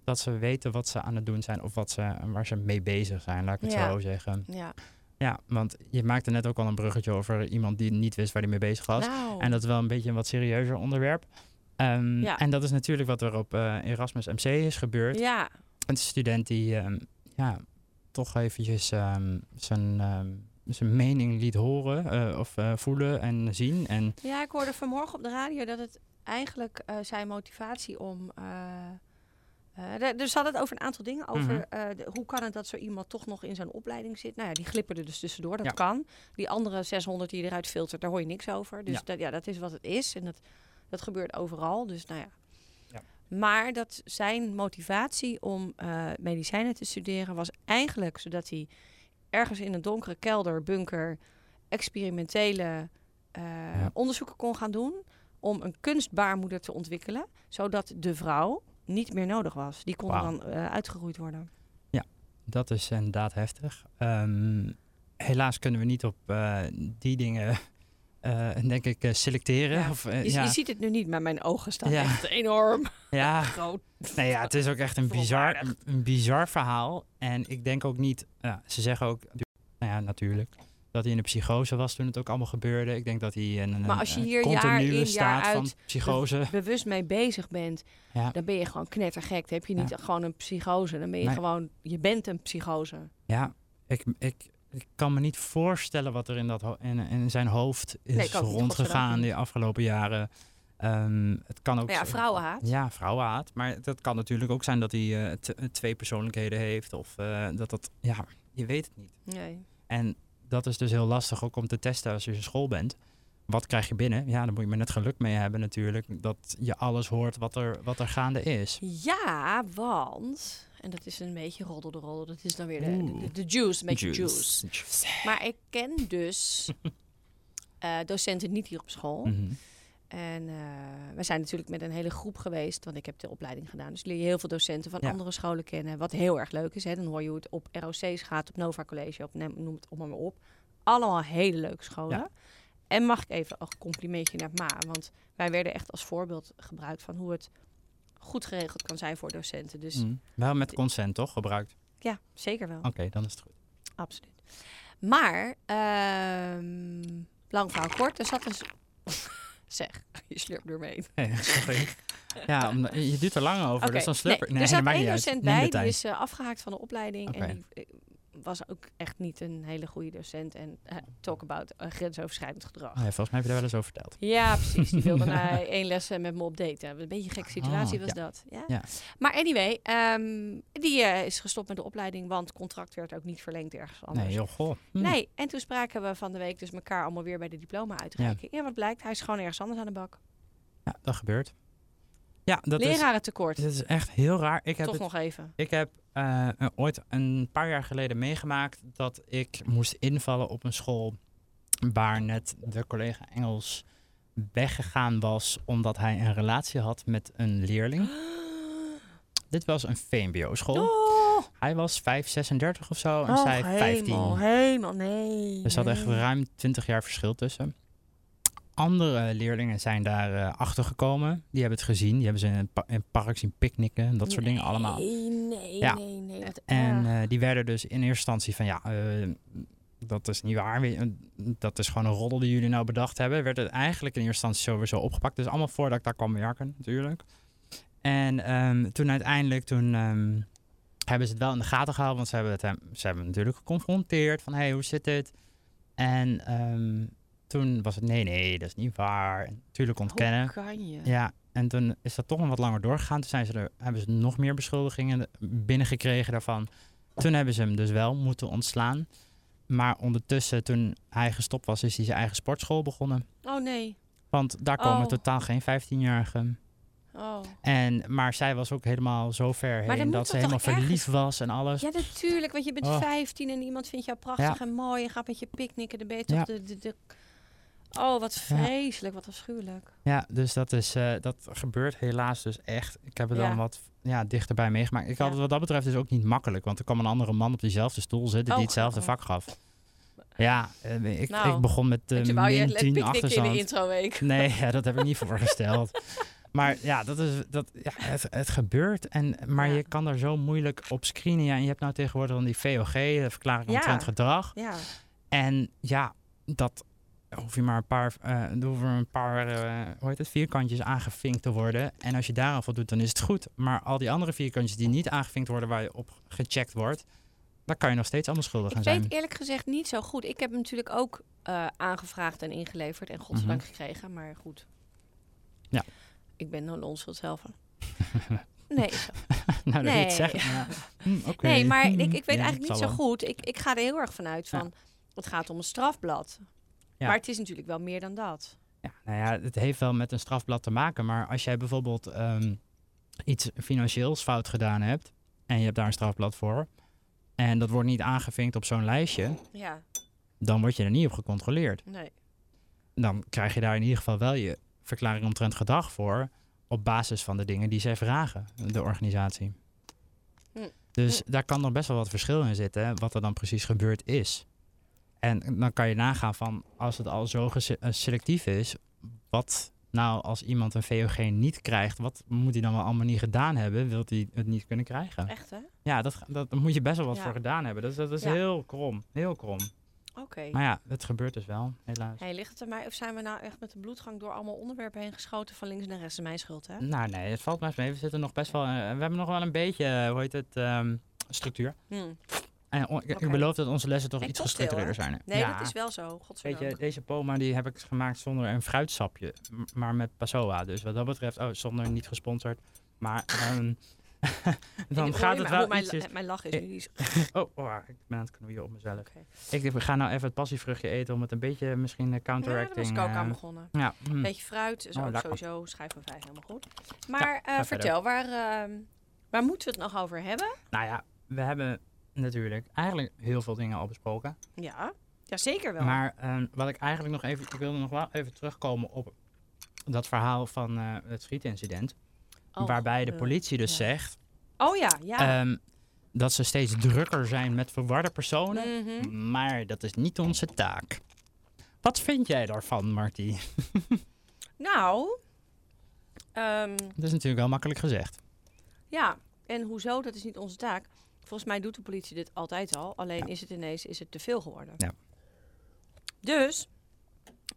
dat ze weten wat ze aan het doen zijn of wat ze, waar ze mee bezig zijn, laat ik het
Ja.
zo zeggen.
Ja.
Ja, want je maakte net ook al een bruggetje over iemand die niet wist waar hij mee bezig was.
Nou,
En dat is wel een beetje een wat serieuzer onderwerp. Ehm,
Ja.
En dat is natuurlijk wat er op eh, Erasmus MC is gebeurd.
ja,
Een student die ehm, ja, toch eventjes ehm, zijn, zijn mening liet horen eh, of eh, voelen en zien. En
ja, ik hoorde vanmorgen op de radio dat het eigenlijk zijn motivatie om... de- dus ze hadden het over een aantal dingen. Over
Mhm.
eh, de- hoe kan het dat zo iemand toch nog in zo'n opleiding zit. Nou ja, die glippen er dus tussendoor. Dat
Ja.
kan. Die andere 600 die je eruit filtert, daar hoor je niks over. Dus
Ja.
Dat, ja, dat is wat het is. En dat, dat gebeurt overal. Dus nou ja.
Ja.
Maar dat zijn motivatie om eh, medicijnen te studeren was eigenlijk zodat hij ergens in een donkere kelder, bunker, experimentele onderzoeken kon gaan doen om een kunstbaarmoeder te ontwikkelen, zodat de vrouw niet meer nodig was. Die kon dan eh, uitgeroeid worden.
dat is inderdaad heftig. Ehm, helaas kunnen we niet op eh, die dingen, eh, denk ik, selecteren.
Ja.
Of,
Je,
ja,
je ziet het nu niet, maar mijn ogen staan
Ja.
echt enorm
ja,
groot.
Nee, ja, het is ook echt een bizar, een bizar verhaal. En ik denk ook niet, ja, ze zeggen ook, nou ja, natuurlijk, dat hij in de psychose was toen het ook allemaal gebeurde. Ik denk dat hij in een,
Maar als je
een
hier jaar in, jaar
staat van psychose.
bewust mee bezig bent,
Ja,
dan ben je gewoon knettergek. Dan heb je niet
Ja.
gewoon een psychose. Dan ben je
Nee.
gewoon, je bent een psychose.
ja ik, ik, ik kan me niet voorstellen wat er in, dat in, in zijn hoofd is
Nee,
rondgegaan die afgelopen jaren. Ehm, het kan ook
Maar ja, vrouwenhaat.
Ja, vrouwenhaat. Maar dat kan natuurlijk ook zijn dat hij eh, twee persoonlijkheden heeft. Of eh, dat dat, ja, je weet het niet.
Nee.
En dat is dus heel lastig ook om te testen als je in school bent. Wat krijg je binnen? Ja, dan moet je maar net geluk mee hebben natuurlijk. Dat je alles hoort wat er, wat er gaande is.
Ja, want... En dat is een beetje roddel de roddel. Dat is dan weer de, de, de juice, een beetje juice.
Juice.
Maar ik ken dus eh, docenten niet hier op school.
Mhm.
En eh, we zijn natuurlijk met een hele groep geweest, want ik heb de opleiding gedaan. Dus leer je heel veel docenten van
Ja.
andere scholen kennen. Wat heel erg leuk is. Hè? Dan hoor je hoe het op ROC's gaat, op Nova College, op, noem het allemaal maar op. Allemaal hele leuke scholen.
Ja.
En mag ik even een complimentje naar Ma, want wij werden echt als voorbeeld gebruikt van hoe het goed geregeld kan zijn voor docenten. Dus
Mhm. Wel met consent toch gebruikt?
ja, zeker wel.
Oké, dan is het goed.
Absoluut. Maar, ehm lang verhaal kort, er zat een... zeg, je slurpt door me heen.
Nee, sorry. ja, om, je duurt er lang over, dus dan slipper.
nee,
Nee,
er één docent bij, die is eh, afgehaakt van de opleiding. En die eh, was ook echt niet een hele goede docent. En eh, talk about eh, grensoverschrijdend gedrag.
Oh ja, volgens mij heb je daar wel eens over verteld.
Ja, precies. Die wilde na één les met me op date. hebben. Een beetje een gekke situatie
Oh,
was
ja.
dat. Ja?
Ja.
Maar anyway, ehm, die eh, is gestopt met de opleiding, want het contract werd ook niet verlengd ergens anders.
Nee, joh, goh. Hm.
Nee, en toen spraken we van de week dus elkaar allemaal weer bij de diploma uitreiking. Ja. wat blijkt? Hij is gewoon ergens anders aan de bak.
Ja, dat gebeurt. Ja, dat is,
Leraren tekort.
dit is echt heel raar. Ik heb
Toch
het
nog even.
Ik heb eh, eh, ooit een paar jaar geleden meegemaakt dat ik moest invallen op een school waar net de collega Engels weggegaan was omdat hij een relatie had met een leerling. Dit was een VMBO-school.
Oh,
Hij was 5, 36 of zo en
oh,
zij 15.
helemaal, helemaal, nee.
Er zat echt ruim 20 jaar verschil tussen. Andere leerlingen zijn daar eh, achter gekomen. Die hebben het gezien. Die hebben ze in het, pa- in het park zien picknicken. en Dat soort dingen allemaal.
Nee, nee,
Ja.
nee,
En eh, die werden dus in eerste instantie van ja, eh, dat is niet waar. Dat is gewoon een roddel die jullie nou bedacht hebben. Werd het eigenlijk in eerste instantie sowieso opgepakt. Dus allemaal voordat ik daar kwam werken natuurlijk. En ehm, toen uiteindelijk, toen ehm, hebben ze het wel in de gaten gehouden. Want ze hebben het hem, ze hebben natuurlijk geconfronteerd van hé, hey, hoe zit dit? En ehm, toen was het nee, nee, dat is niet waar. En natuurlijk ontkennen.
Hoe kan je?
Ja, en toen is dat toch nog wat langer doorgegaan. Toen zijn ze er, hebben ze nog meer beschuldigingen binnengekregen daarvan. Toen hebben ze hem dus wel moeten ontslaan. Maar ondertussen, toen hij gestopt was, is hij zijn eigen sportschool begonnen.
Oh nee.
Want daar komen
Oh.
totaal geen 15-jarigen.
Oh.
En, maar zij was ook helemaal zo ver heen dat ze helemaal
ergens-
verliefd was en alles.
Ja, natuurlijk, want je bent
Oh.
15 en iemand vindt jou prachtig en mooi. Je gaat met je picknicken, dan ben je toch
Ja.
de, de, de... Oh, wat
Ja.
vreselijk, wat afschuwelijk.
Ja, dus dat, is, eh, dat gebeurt helaas dus echt. Ik heb het
Ja.
dan wat ja, dichterbij meegemaakt. Ik had het wat dat betreft dus ook niet makkelijk. Want er kwam een andere man op diezelfde stoel zitten
Oh,
die hetzelfde
oh.
vak gaf. Ja, eh, ik,
Nou,
ik begon met
je
uh,
wou
min
let
10
picknicken in de
achterstand.
introweek.
Nee, ja, dat heb ik niet voorgesteld. Maar ja, dat is, dat, ja het, het gebeurt. En, maar
Ja.
je kan er zo moeilijk op screenen. Ja, en je hebt nou tegenwoordig dan die VOG, de verklaring
Ja.
omtrent gedrag.
Ja.
En ja, dat hoef je maar een paar, eh hoeven een paar eh, hoe heet het, vierkantjes aangevinkt te worden. En als je daar aan voldoet, dan is het goed. Maar al die andere vierkantjes die niet aangevinkt worden, waar je op gecheckt wordt, dan kan je nog steeds allemaal schuldig
Ik
aan zijn.
weet eerlijk gezegd niet zo goed. Ik heb hem natuurlijk ook eh, aangevraagd en ingeleverd en godzijdank
Mhm.
gekregen, maar goed.
Ja.
Ik ben een onschuld zelf. Nee,
nou, dat
Nee.
ik zeggen. Ja. Hm, oké.
nee maar ik,
Hm,
ik weet
ja,
eigenlijk niet zo goed. Ik, ik ga er heel erg vanuit
Ja.
van, het gaat om een strafblad. Maar het is natuurlijk wel meer dan dat.
Ja, nou ja, het heeft wel met een strafblad te maken. Maar als jij bijvoorbeeld ehm, iets financieels fout gedaan hebt en je hebt daar een strafblad voor en dat wordt niet aangevinkt op zo'n lijstje,
Ja,
dan word je er niet op gecontroleerd.
nee.
Dan krijg je daar in ieder geval wel je verklaring omtrent gedrag voor op basis van de dingen die zij vragen, de organisatie.
Hm.
Dus daar kan nog best wel wat verschil in zitten, wat er dan precies gebeurd is. En dan kan je nagaan van, als het al zo eh, selectief is, wat nou als iemand een VOG niet krijgt, wat moet hij dan wel allemaal niet gedaan hebben, wilt hij het niet kunnen krijgen?
Echt hè?
Ja, dat, dat moet je best wel wat
Ja.
voor gedaan hebben. Dat, is- dat is
Ja.
heel krom, heel krom.
Oké.
Maar ja, het gebeurt dus wel, helaas.
Hey, ligt het aan mij of zijn we nou echt met de bloedgang door allemaal onderwerpen heen geschoten van links naar rechts? Mijn schuld, hè?
Nou nee, het valt best mee. We zitten nog best wel, eh, we hebben nog wel een beetje, eh, hoe heet het, ehm, structuur.
Hm.
En on- ik, beloof dat onze lessen toch iets gestructureerder zijn.
Nee,
ja.
dat is wel zo.
Weet
Godzijdank.
je, deze poma die heb ik gemaakt zonder een fruitsapje, maar met Passoa. Dus wat dat betreft, oh, zonder niet gesponsord. Maar ehm, dan gaat het wel ietsjes...
Mijn, mijn lach is nu niet zo-
Oh, oh, ik ben aan het knoeien op mezelf.
Oké.
Ik ga nou even het passievruchtje eten om het een beetje misschien eh,
Ja, daar was
counteracting...
ik ook aan begonnen.
ja, hm.
Beetje fruit is
Oh,
ook
lekker.
sowieso schijf van vijf helemaal goed. Maar eh, vertel, waar, ehm, waar moeten we het nog over hebben?
Nou ja, we hebben natuurlijk eigenlijk heel veel dingen al besproken.
Ja, ja zeker wel.
Maar eh, wat ik eigenlijk nog even... Ik wilde nog wel even terugkomen op dat verhaal van eh, het schietincident.
Oh,
waarbij de
eh,
politie dus
ja.
zegt
Oh ja, ja.
ehm, dat ze steeds drukker zijn met verwarde personen.
Mhm.
Maar dat is niet onze taak. Wat vind jij daarvan, Marty?
Nou, ehm,
Dat is natuurlijk wel makkelijk gezegd.
ja. En hoezo? Dat is niet onze taak. Volgens mij doet de politie dit altijd al. Alleen
Ja.
is het ineens is het te veel geworden.
Ja.
Dus,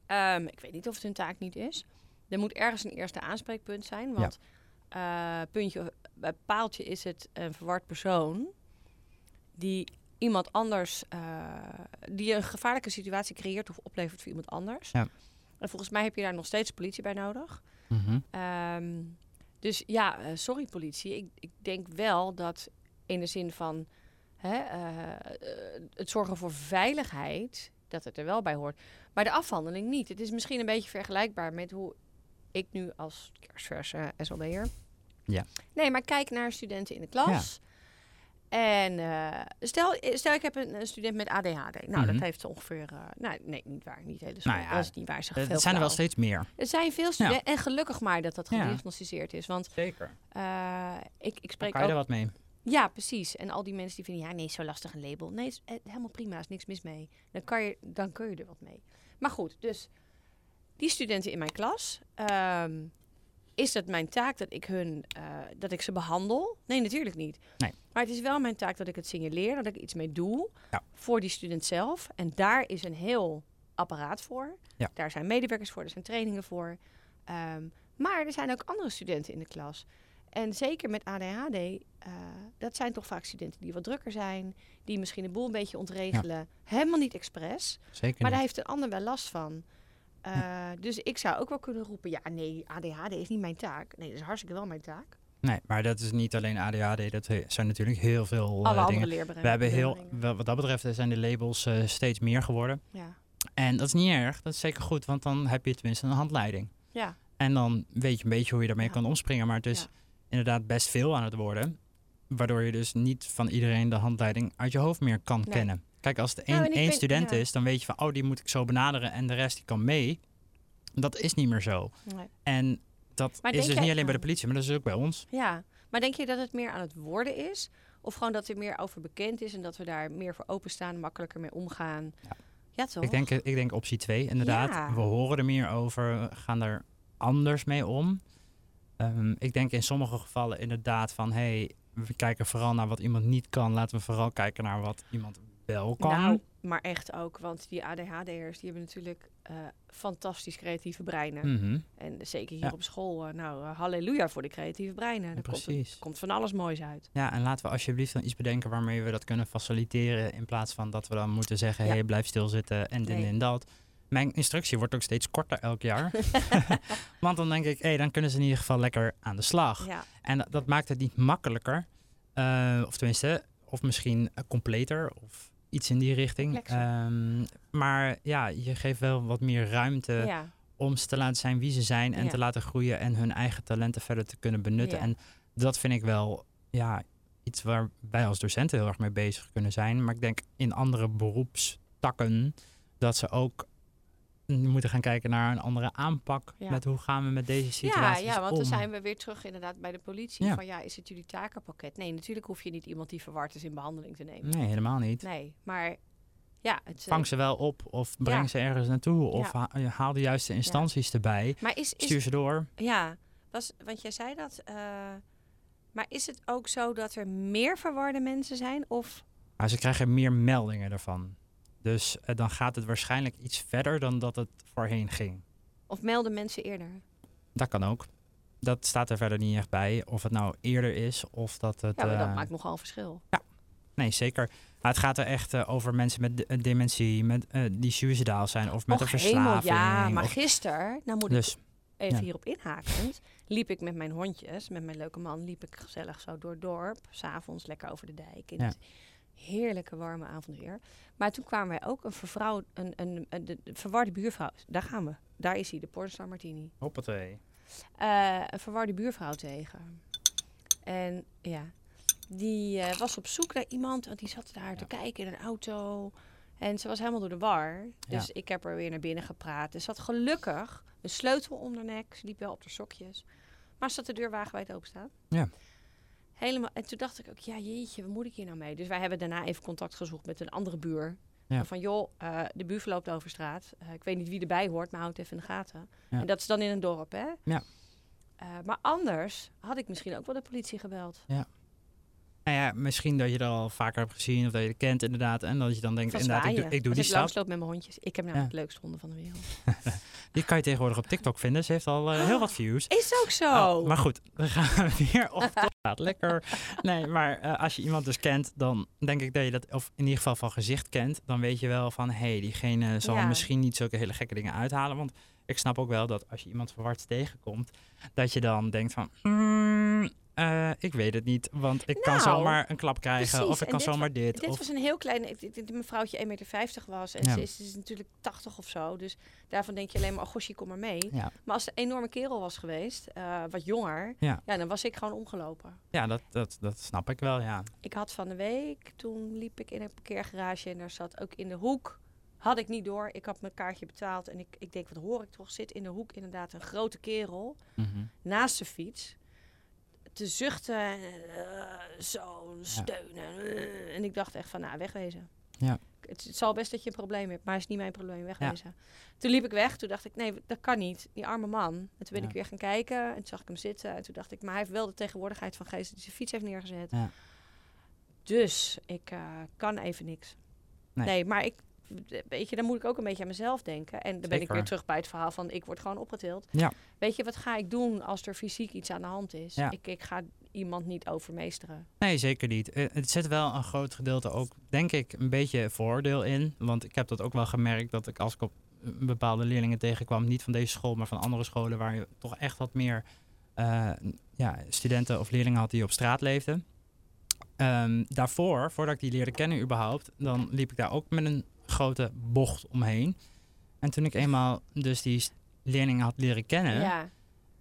ehm, ik weet niet of het hun taak niet is. Er moet ergens een eerste aanspreekpunt zijn. Want eh, puntje, bij paaltje is het een verward persoon die iemand anders, eh, die een gevaarlijke situatie creëert of oplevert voor iemand anders.
Ja.
En volgens mij heb je daar nog steeds politie bij nodig.
Mhm.
Ehm, dus ja, eh, sorry politie. Ik, ik denk wel dat in de zin van hè, eh, eh, het zorgen voor veiligheid, dat het er wel bij hoort. Maar de afhandeling niet. Het is misschien een beetje vergelijkbaar met hoe ik nu als kerstverse SLB'er...
Ja.
Nee, maar kijk naar studenten in de klas. En eh, stel, stel, ik heb een, student met ADHD. Nou,
Mhm.
dat heeft ongeveer... nou, nee, niet waar. Niet hele
Nou ja,
dat is niet waar. Veel
Het zijn er wel steeds meer.
Er zijn veel studenten. En gelukkig maar dat dat
Ja.
gediagnosticeerd is. Want
Zeker.
eh, ik, ik spreek
kan je er
ook...
wat mee.
Ja, precies. En al die mensen die vinden... Ja, nee, zo lastig een label. Nee, is eh, helemaal prima. is niks mis mee. Dan kan, je, dan kun je er wat mee. Maar goed, dus... Die studenten in mijn klas... ehm, is het mijn taak dat ik, hun, eh, dat ik ze behandel? Nee, natuurlijk niet.
Nee.
Maar het is wel mijn taak dat ik het signaleer, dat ik iets mee doe
Ja.
voor die student zelf. En daar is een heel apparaat voor.
Ja.
Daar zijn medewerkers voor, er zijn trainingen voor. Ehm, maar er zijn ook andere studenten in de klas. En zeker met ADHD, eh, dat zijn toch vaak studenten die wat drukker zijn, die misschien de boel een beetje ontregelen. Helemaal niet expres,
Zeker
maar daar heeft een ander wel last van. Eh, Dus ik zou ook wel kunnen roepen, ja nee, ADHD is niet mijn taak. Nee, dat is hartstikke wel mijn taak.
Nee, maar dat is niet alleen ADHD. Dat zijn natuurlijk heel veel eh,
Alle
dingen.
andere leerbereiken.
We hebben heel, wat dat betreft zijn de labels steeds meer geworden.
Ja.
En dat is niet erg. Dat is zeker goed, want dan heb je tenminste een handleiding.
ja,
En dan weet je een beetje hoe je daarmee
Ja.
kan omspringen. Maar het is
Ja.
Inderdaad best veel aan het worden. Waardoor je dus niet van iedereen de handleiding uit je hoofd meer kan
Nee.
kennen. Kijk, als het
Nou,
één,
ben-
student
ja.
is, dan weet je van, oh, die moet ik zo benaderen en de rest die kan mee. Dat is niet meer zo.
nee.
En dat
Maar
is dus
jij-
niet alleen bij de politie, maar dat is ook bij ons.
ja. Maar denk je dat het meer aan het worden is? Of gewoon dat er meer over bekend is en dat we daar meer voor openstaan, makkelijker mee omgaan?
Ja.
Ja, toch?
Ik denk, ik denk optie 2, inderdaad.
Ja.
We horen er meer over, gaan er anders mee om. Ehm, ik denk in sommige gevallen inderdaad van, hey, we kijken vooral naar wat iemand niet kan. Laten we vooral kijken naar wat iemand wel kan.
Nou, maar echt ook, want die ADHD'ers die hebben natuurlijk eh, fantastisch creatieve breinen.
Mhm,
En zeker hier
Ja.
op school, eh, nou, eh, halleluja voor de creatieve breinen.
ja,
Er komt,
precies.
komt van alles moois uit.
Ja, en laten we alsjeblieft dan iets bedenken waarmee we dat kunnen faciliteren. In plaats van dat we dan moeten zeggen,
Ja.
hey, blijf stilzitten en dit
Nee.
en dat. Mijn instructie wordt ook steeds korter elk jaar. Want dan denk ik, hey, dan kunnen ze in ieder geval lekker aan de slag.
Ja,
En dat, dat maakt het niet makkelijker. eh, of tenminste, of misschien eh, completer of iets in die richting. Ehm, maar ja, je geeft wel wat meer ruimte
ja.
om ze te laten zijn wie ze zijn en
Ja.
te laten groeien en hun eigen talenten verder te kunnen benutten. En dat vind ik wel ja, iets waar wij als docenten heel erg mee bezig kunnen zijn. Maar ik denk in andere beroepstakken dat ze ook moeten gaan kijken naar een andere aanpak.
Ja.
Met hoe gaan we met deze
Ja,
situaties
ja, want
om.
dan zijn we weer terug inderdaad bij de politie.
Ja.
Van ja, is het jullie takenpakket? Nee, natuurlijk hoef je niet iemand die verward is in behandeling te nemen.
Nee, helemaal niet.
Nee, maar ja, het, eh,
Vang ze wel op of breng
Ja.
ze ergens naartoe. Of
Ja.
ha- haal de juiste instanties erbij.
maar is, is
Stuur ze door.
ja, was, want jij zei dat. eh, maar is het ook zo dat er meer verwarde mensen zijn? Of
Maar ze krijgen meer meldingen ervan. Dus eh, dan gaat het waarschijnlijk iets verder dan dat het voorheen ging.
Of melden mensen eerder?
Dat kan ook. Dat staat er verder niet echt bij. Of het nou eerder is of dat het...
Ja, maar dat
eh,
maakt nogal verschil.
Nee, zeker. Maar het gaat er echt eh, over mensen met de- dementie, met, die suicidaal zijn of met
Och,
een
hemel,
verslaving.
ja, maar
of-
gisteren, nou moet ik
dus
even
Ja.
hierop inhakend, liep ik met mijn hondjes, met mijn leuke man, liep ik gezellig zo door het dorp. S'avonds lekker over de dijk. In
Ja.
het heerlijke warme avondweer. Maar toen kwamen wij ook een, vervrouw, een, een, een, de, de verwarde buurvrouw. Daar gaan we. Daar is hij, de Pornstar Martini.
Hoppatee.
Eh, een verwarde buurvrouw tegen. En ja, die eh, was op zoek naar iemand, want die zat daar te kijken in een auto. En ze was helemaal door de war. Dus ik heb er weer naar binnen gepraat. Dus ze had gelukkig een sleutel om haar nek. Ze liep wel op de sokjes. Maar ze had de deur wagenwijd openstaan.
Ja.
Helemaal. En toen dacht ik ook, ja jeetje, wat moet ik hier nou mee? Dus wij hebben daarna even contact gezocht met een andere buur.
Ja.
Van joh, eh, de buur verloopt over straat. Eh, ik weet niet wie erbij hoort, maar houd het even in de gaten.
Ja.
En dat is dan in een dorp, hè?
Ja.
Eh, maar anders had ik misschien ook wel de politie gebeld.
Nou ja, misschien dat je er al vaker hebt gezien of dat je het kent inderdaad. En dat je dan denkt, inderdaad, ik doe, ik doe die
ik
stap.
langsloop met mijn hondjes. Ik heb namelijk het leukste honden van de wereld.
Die kan je tegenwoordig op TikTok vinden. Ze heeft al eh, heel wat views.
Is ook zo.
Oh, maar goed, we gaan weer op. Gaat lekker. Nee, maar eh, als je iemand dus kent, dan denk ik dat je dat, of in ieder geval van gezicht kent, dan weet je wel van, hé, hey, diegene zal
Ja.
misschien niet zulke hele gekke dingen uithalen. Want ik snap ook wel dat als je iemand verward tegenkomt, dat je dan denkt van, "Hmm, eh, ik weet het niet, want ik kan
Nou,
zomaar een klap krijgen
precies.
of ik kan
dit
zomaar dit.
Dit
of,
was een heel klein... Ik denk dat mijn vrouwtje 1,50 meter was. En
Ja.
ze, is, ze is natuurlijk 80 of zo. Dus daarvan denk je alleen maar, oh gosje, kom maar mee.
ja,
Maar als het een enorme kerel was geweest, eh, wat jonger...
Ja.
Ja. dan was ik gewoon omgelopen.
ja dat, dat, dat snap ik wel, ja.
Ik had van de week, toen liep ik in een parkeergarage... en daar zat ook in de hoek... Had ik niet door. Ik had mijn kaartje betaald. En ik, ik denk, wat hoor ik toch? Zit in de hoek inderdaad een grote kerel
Mhm.
naast de fiets. Te zuchten. en, eh, zo steunen. en ik dacht echt van, nou, wegwezen.
Ja.
Het, het zal best dat je een probleem hebt, maar het is niet mijn probleem, wegwezen. Toen liep ik weg. Toen dacht ik, nee, dat kan niet. Die arme man. En toen ben
Ja.
ik weer gaan kijken. En toen zag ik hem zitten. En toen dacht ik, maar hij heeft wel de tegenwoordigheid van geest... die zijn fiets heeft neergezet.
Ja.
Dus ik eh, kan even niks.
Nee.
Nee. maar ik... Weet je, dan moet ik ook een beetje aan mezelf denken. En dan ben ik weer terug bij het verhaal van... ik word gewoon opgetild.
Ja.
Weet je, wat ga ik doen als er fysiek iets aan de hand is?
Ja.
Ik, ik ga iemand niet overmeesteren.
Nee, zeker niet. Eh, Het zit wel een groot gedeelte ook, denk ik, een beetje voordeel in. Want ik heb dat ook wel gemerkt dat ik als ik op eh, bepaalde leerlingen tegenkwam, niet van deze school, maar van andere scholen, waar je toch echt wat meer eh, ja, studenten of leerlingen had die op straat leefden. Ehm, daarvoor, voordat ik die leerde kennen überhaupt, dan liep ik daar ook met een grote bocht omheen. En toen ik eenmaal dus die leerlingen had leren kennen,
Ja,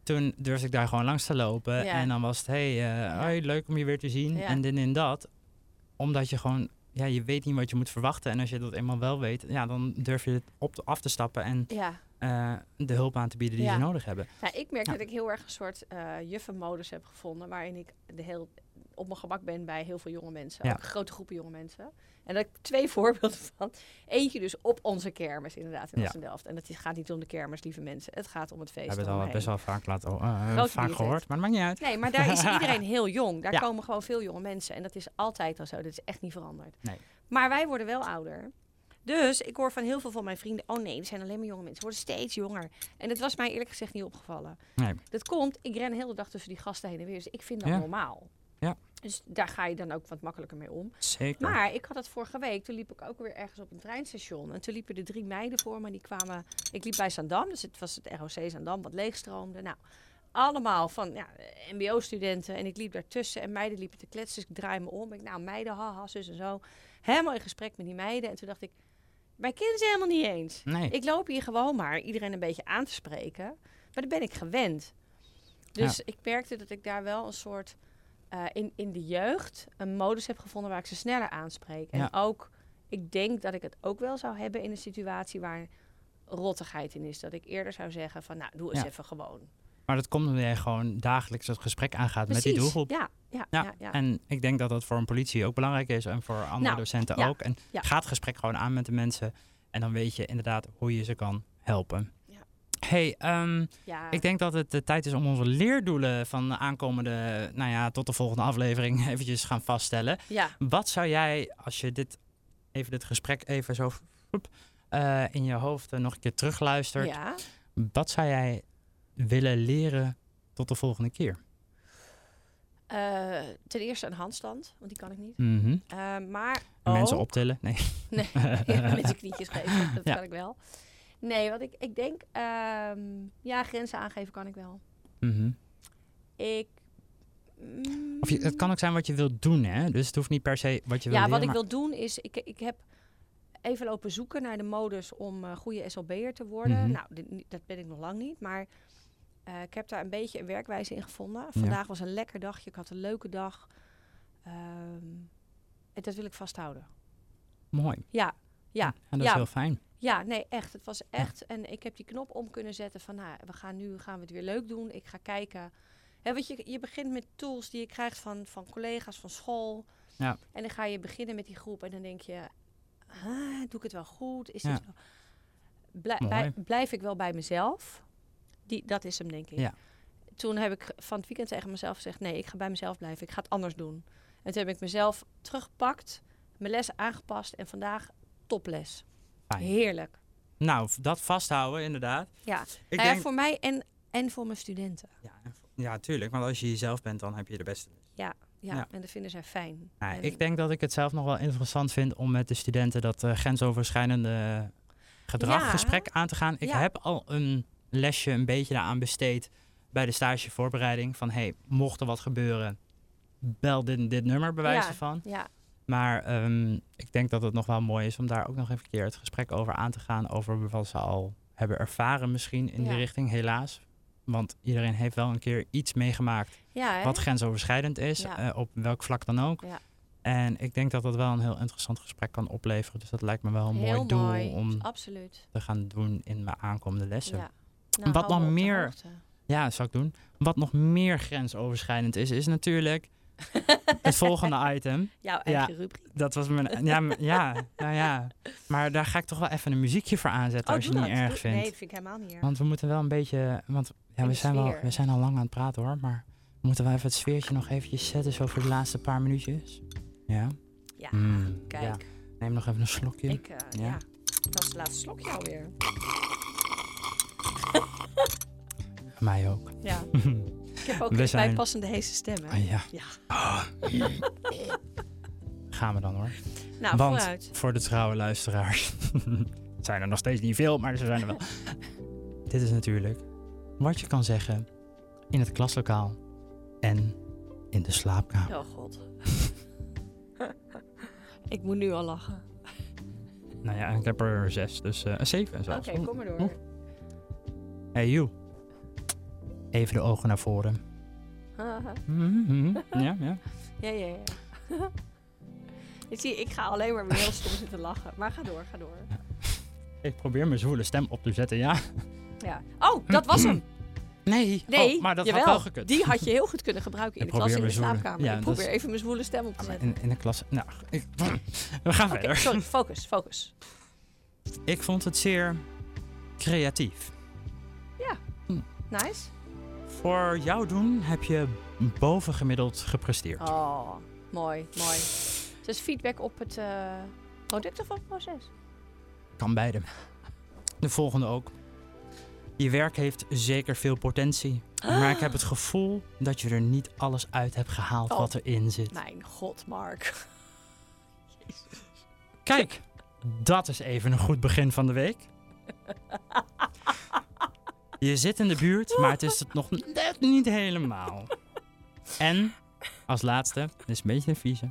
toen durfde ik daar gewoon langs te lopen.
Ja.
En dan was het, hey, eh, hoi, leuk om je weer te zien. En dit en dat. Omdat je gewoon, ja, je weet niet wat je moet verwachten. En als je dat eenmaal wel weet, ja, dan durf je het op te, af te stappen en
ja.
eh, de hulp aan te bieden die ze nodig hebben.
Ik merk dat ik heel erg een soort eh juffenmodus heb gevonden... waarin ik de heel, op mijn gemak ben bij heel veel jonge mensen.
Ja.
Grote groepen jonge mensen. En daar heb ik twee voorbeelden van. Eentje dus op onze kermis, inderdaad, in
Ja.
Assendelft. En het is- gaat niet om de kermis, lieve mensen. Het gaat om het feest.
We hebben het al best wel vaak laten, oh, eh,
Grote
vaak
bibliotheek.
gehoord, maar dat maakt niet uit.
Nee, maar daar is iedereen heel jong. Daar
Ja.
komen gewoon veel jonge mensen. En dat is altijd al zo. Dat is echt niet veranderd.
Nee.
Maar wij worden wel ouder. Dus ik hoor van heel veel van mijn vrienden... oh nee, er zijn alleen maar jonge mensen. Ze worden steeds jonger. En dat was mij eerlijk gezegd niet opgevallen.
Nee.
Dat komt, ik ren de hele dag tussen die gasten heen en weer. Dus ik vind dat
Ja.
normaal. Dus daar ga je dan ook wat makkelijker mee om.
Zeker.
Maar ik had het vorige week, toen liep ik ook weer ergens op een treinstation. En toen liepen er drie meiden voor me. Die kwamen, ik liep bij Zandam, dus het was het ROC Zandam, wat leegstroomde. Nou, allemaal van ja, mbo-studenten. En ik liep daartussen en meiden liepen te kletsen. Dus ik draai me om. Ik, nou, meiden, haha, zus en zo. Helemaal in gesprek met die meiden. En toen dacht ik, wij kennen ze helemaal niet eens.
nee.
Ik loop hier gewoon maar iedereen een beetje aan te spreken. Maar dan ben ik gewend. Dus ik merkte dat ik daar wel een soort... eh, in, in de jeugd een modus heb gevonden waar ik ze sneller aanspreek. En ook, ik denk dat ik het ook wel zou hebben in een situatie waar rottigheid in is. Dat ik eerder zou zeggen van, nou, doe eens
Ja.
even gewoon.
Maar dat komt omdat jij gewoon dagelijks het gesprek aangaat met die doelgroep.
Ja, ja,
Ja. En ik denk dat dat voor een politie ook belangrijk is en voor andere
Nou,
docenten ook. En ga het gesprek gewoon aan met de mensen. En dan weet je inderdaad hoe je ze kan helpen. Hey, ehm,
ja.
ik denk dat het de tijd is om onze leerdoelen van de aankomende, nou ja, tot de volgende aflevering eventjes gaan vaststellen.
ja.
Wat zou jij, als je dit, even dit gesprek even zo eh, in je hoofd eh, nog een keer terugluistert,
ja.
wat zou jij willen leren tot de volgende keer?
Eh, ten eerste een handstand, want die kan ik niet.
Mhm.
Maar
Mensen optillen? Nee.
Nee, met zijn knietjes geven, dat kan ik wel. Nee, wat ik, ik denk, ehm, ja, grenzen aangeven kan ik wel.
Mhm.
Ik.
Of je, het kan ook zijn wat je wilt doen, hè? Dus het hoeft niet per se wat je
ja,
wilt
wat ik wil doen is, ik, ik heb even lopen zoeken naar de modus om eh goede SLB'er te worden.
Mhm.
Nou, dit, dat ben ik nog lang niet, maar eh, ik heb daar een beetje een werkwijze in gevonden. Vandaag was een lekker dagje, ik had een leuke dag. Ehm, en dat wil ik vasthouden.
Mooi.
Ja, ja,
En dat
ja.
is heel fijn.
Ja, nee, echt. Het was echt. En ik heb die knop om kunnen zetten van, nou, we gaan nu gaan we het weer leuk doen. Ik ga kijken. Want je, je begint met tools die je krijgt van, van collega's van school.
Ja.
En dan ga je beginnen met die groep en dan denk je, ah, doe ik het wel goed? Is
Ja.
dit wel... Blij-
Mooi.
bij- blijf ik wel bij mezelf? Die, dat is hem, denk ik.
Ja.
Toen heb ik van het weekend tegen mezelf gezegd, nee, ik ga bij mezelf blijven. Ik ga het anders doen. En toen heb ik mezelf teruggepakt, mijn les aangepast en vandaag toples.
Fijn.
Heerlijk.
Nou, dat vasthouden, inderdaad.
Ja,
Ik
Nou ja,
denk,
voor mij en, en voor mijn studenten.
ja, ja, tuurlijk. Want als je jezelf bent, dan heb je de beste.
Ja,
Ja.
en dat vinden zij fijn.
Nou,
En-
ik denk dat ik het zelf nog wel interessant vind om met de studenten dat eh, grensoverschrijdende gedraggesprek aan te gaan. Ik
Ja.
heb al een lesje een beetje daaraan besteed bij de stagevoorbereiding. Van hey, mocht er wat gebeuren, bel dit, dit nummer bij wijze van.
Ja,
Maar ehm, ik denk dat het nog wel mooi is om daar ook nog even een keer het gesprek over aan te gaan. Over wat ze al hebben ervaren misschien in
Ja.
die richting, helaas. Want iedereen heeft wel een keer iets meegemaakt
ja
wat grensoverschrijdend is,
Ja.
eh, op welk vlak dan ook.
Ja.
En ik denk dat dat wel een heel interessant gesprek kan opleveren. Dus dat lijkt me wel een
Heel
mooi doel
mooi.
om
Absoluut.
te gaan doen in mijn aankomende lessen.
Ja.
Wat nog meer-. Ja, zou ik doen. Wat nog meer grensoverschrijdend is, is natuurlijk het volgende item.
Jouw
Ja.
eigen rubriek.
Dat was mijn. Ja, ja, nou ja. Maar daar ga ik toch wel even een muziekje voor aanzetten als je
Oh,
het niet erg
Doe-
vindt.
Nee, dat vind ik helemaal niet erg.
Want we moeten wel een beetje. Want ja, we zijn, wel, we zijn al lang aan het praten hoor. Maar we moeten wel even het sfeertje nog eventjes zetten. Zo voor de laatste paar minuutjes. Ja.
ja,
Mm,
kijk.
ja. Neem nog even een slokje.
Ik, eh,
Ja.
ja. Dat is het laatste slokje alweer.
Mij ook.
Ja. Ik heb ook
We zijn-
bijpassende heese stemmen.
Ah, ja.
Ja.
Ah. Gaan we dan hoor.
Nou,
Want
vooruit.
voor de trouwe luisteraars. het zijn er nog steeds niet veel, maar ze zijn er wel. Dit is natuurlijk wat je kan zeggen in het klaslokaal en in de slaapkamer.
Oh god. ik moet nu al lachen.
Nou ja, ik heb er zes, dus een zeven
Oké,
zelfs.
kom maar door.
Hey you. Even de ogen naar voren. Mhm, Ja, ja.
ja, ja, ja. ik, zie, ik ga alleen maar weer heel stom zitten lachen. Maar ga door, ga door.
Ik probeer mijn zwoele stem op te zetten, ja.
Ja. Oh, dat was hem.
Nee,
Nee,
oh, maar dat
jawel.
had wel gekund.
Die had je heel goed kunnen gebruiken in
Ik
de klas in
probeer
de
zwoele-
slaapkamer.
ja,
ik probeer even mijn zwoele stem op te
Ja, maar
zetten.
in, in de klas... Nou, ik, we gaan verder.
sorry, focus, focus.
Ik vond het zeer creatief.
Nice.
Voor jouw doen heb je bovengemiddeld gepresteerd.
Oh, mooi, mooi. Dus feedback op het eh, product of op het proces?
Kan beide. De volgende ook. Je werk heeft zeker veel potentie. Maar ik heb het gevoel dat je er niet alles uit hebt gehaald
Oh.
wat erin zit.
Mijn god, Mark.
Kijk, dat is even een goed begin van de week. Je zit in de buurt, maar het is het nog net niet helemaal. En, als laatste, dit is een beetje een vieze.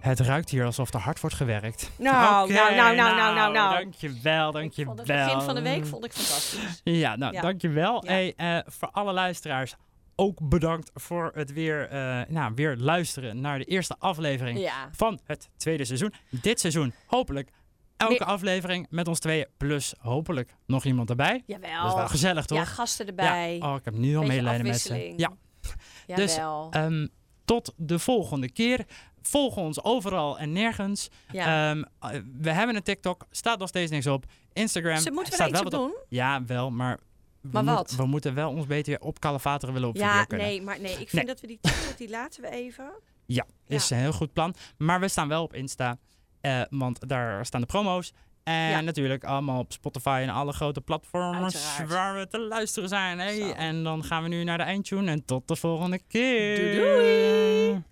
Het ruikt hier alsof er hard wordt gewerkt.
Nou,
Oké,
nou, nou, nou, nou, nou, nou.
Dankjewel,
Ik
dankjewel.
vond het begin van de week vond ik fantastisch.
Ja, nou,
Ja.
dankjewel.
Ja.
Hey, eh, voor alle luisteraars, ook bedankt voor het weer, eh, nou, weer luisteren naar de eerste aflevering
Ja.
van het tweede seizoen. Dit seizoen hopelijk elke aflevering met ons tweeën, plus hopelijk nog iemand erbij.
Jawel.
Dat is wel gezellig, toch?
Ja, gasten erbij.
Ja. Oh, ik heb nu al
Beetje
medelijden met ze. Ja, dus,
Jawel.
ehm, tot de volgende keer. Volg ons overal en nergens.
ja.
Ehm, eh, we hebben een TikTok, staat nog steeds niks op. Instagram
Ze moeten we
staat
er iets
wel
op
op.
doen?
Ja, wel, maar... We, moet-
wat?
we moeten wel ons beter op kalefateren willen op
Ja,
kunnen.
nee, maar nee. Ik vind
Nee.
dat we die TikTok, die laten we even.
Ja, is een heel goed plan. Maar we staan wel op Insta, eh, want daar staan de promo's. En natuurlijk allemaal op Spotify en alle grote platforms waar we te luisteren zijn. En dan gaan we nu naar de eindtune en tot de volgende keer.
doei.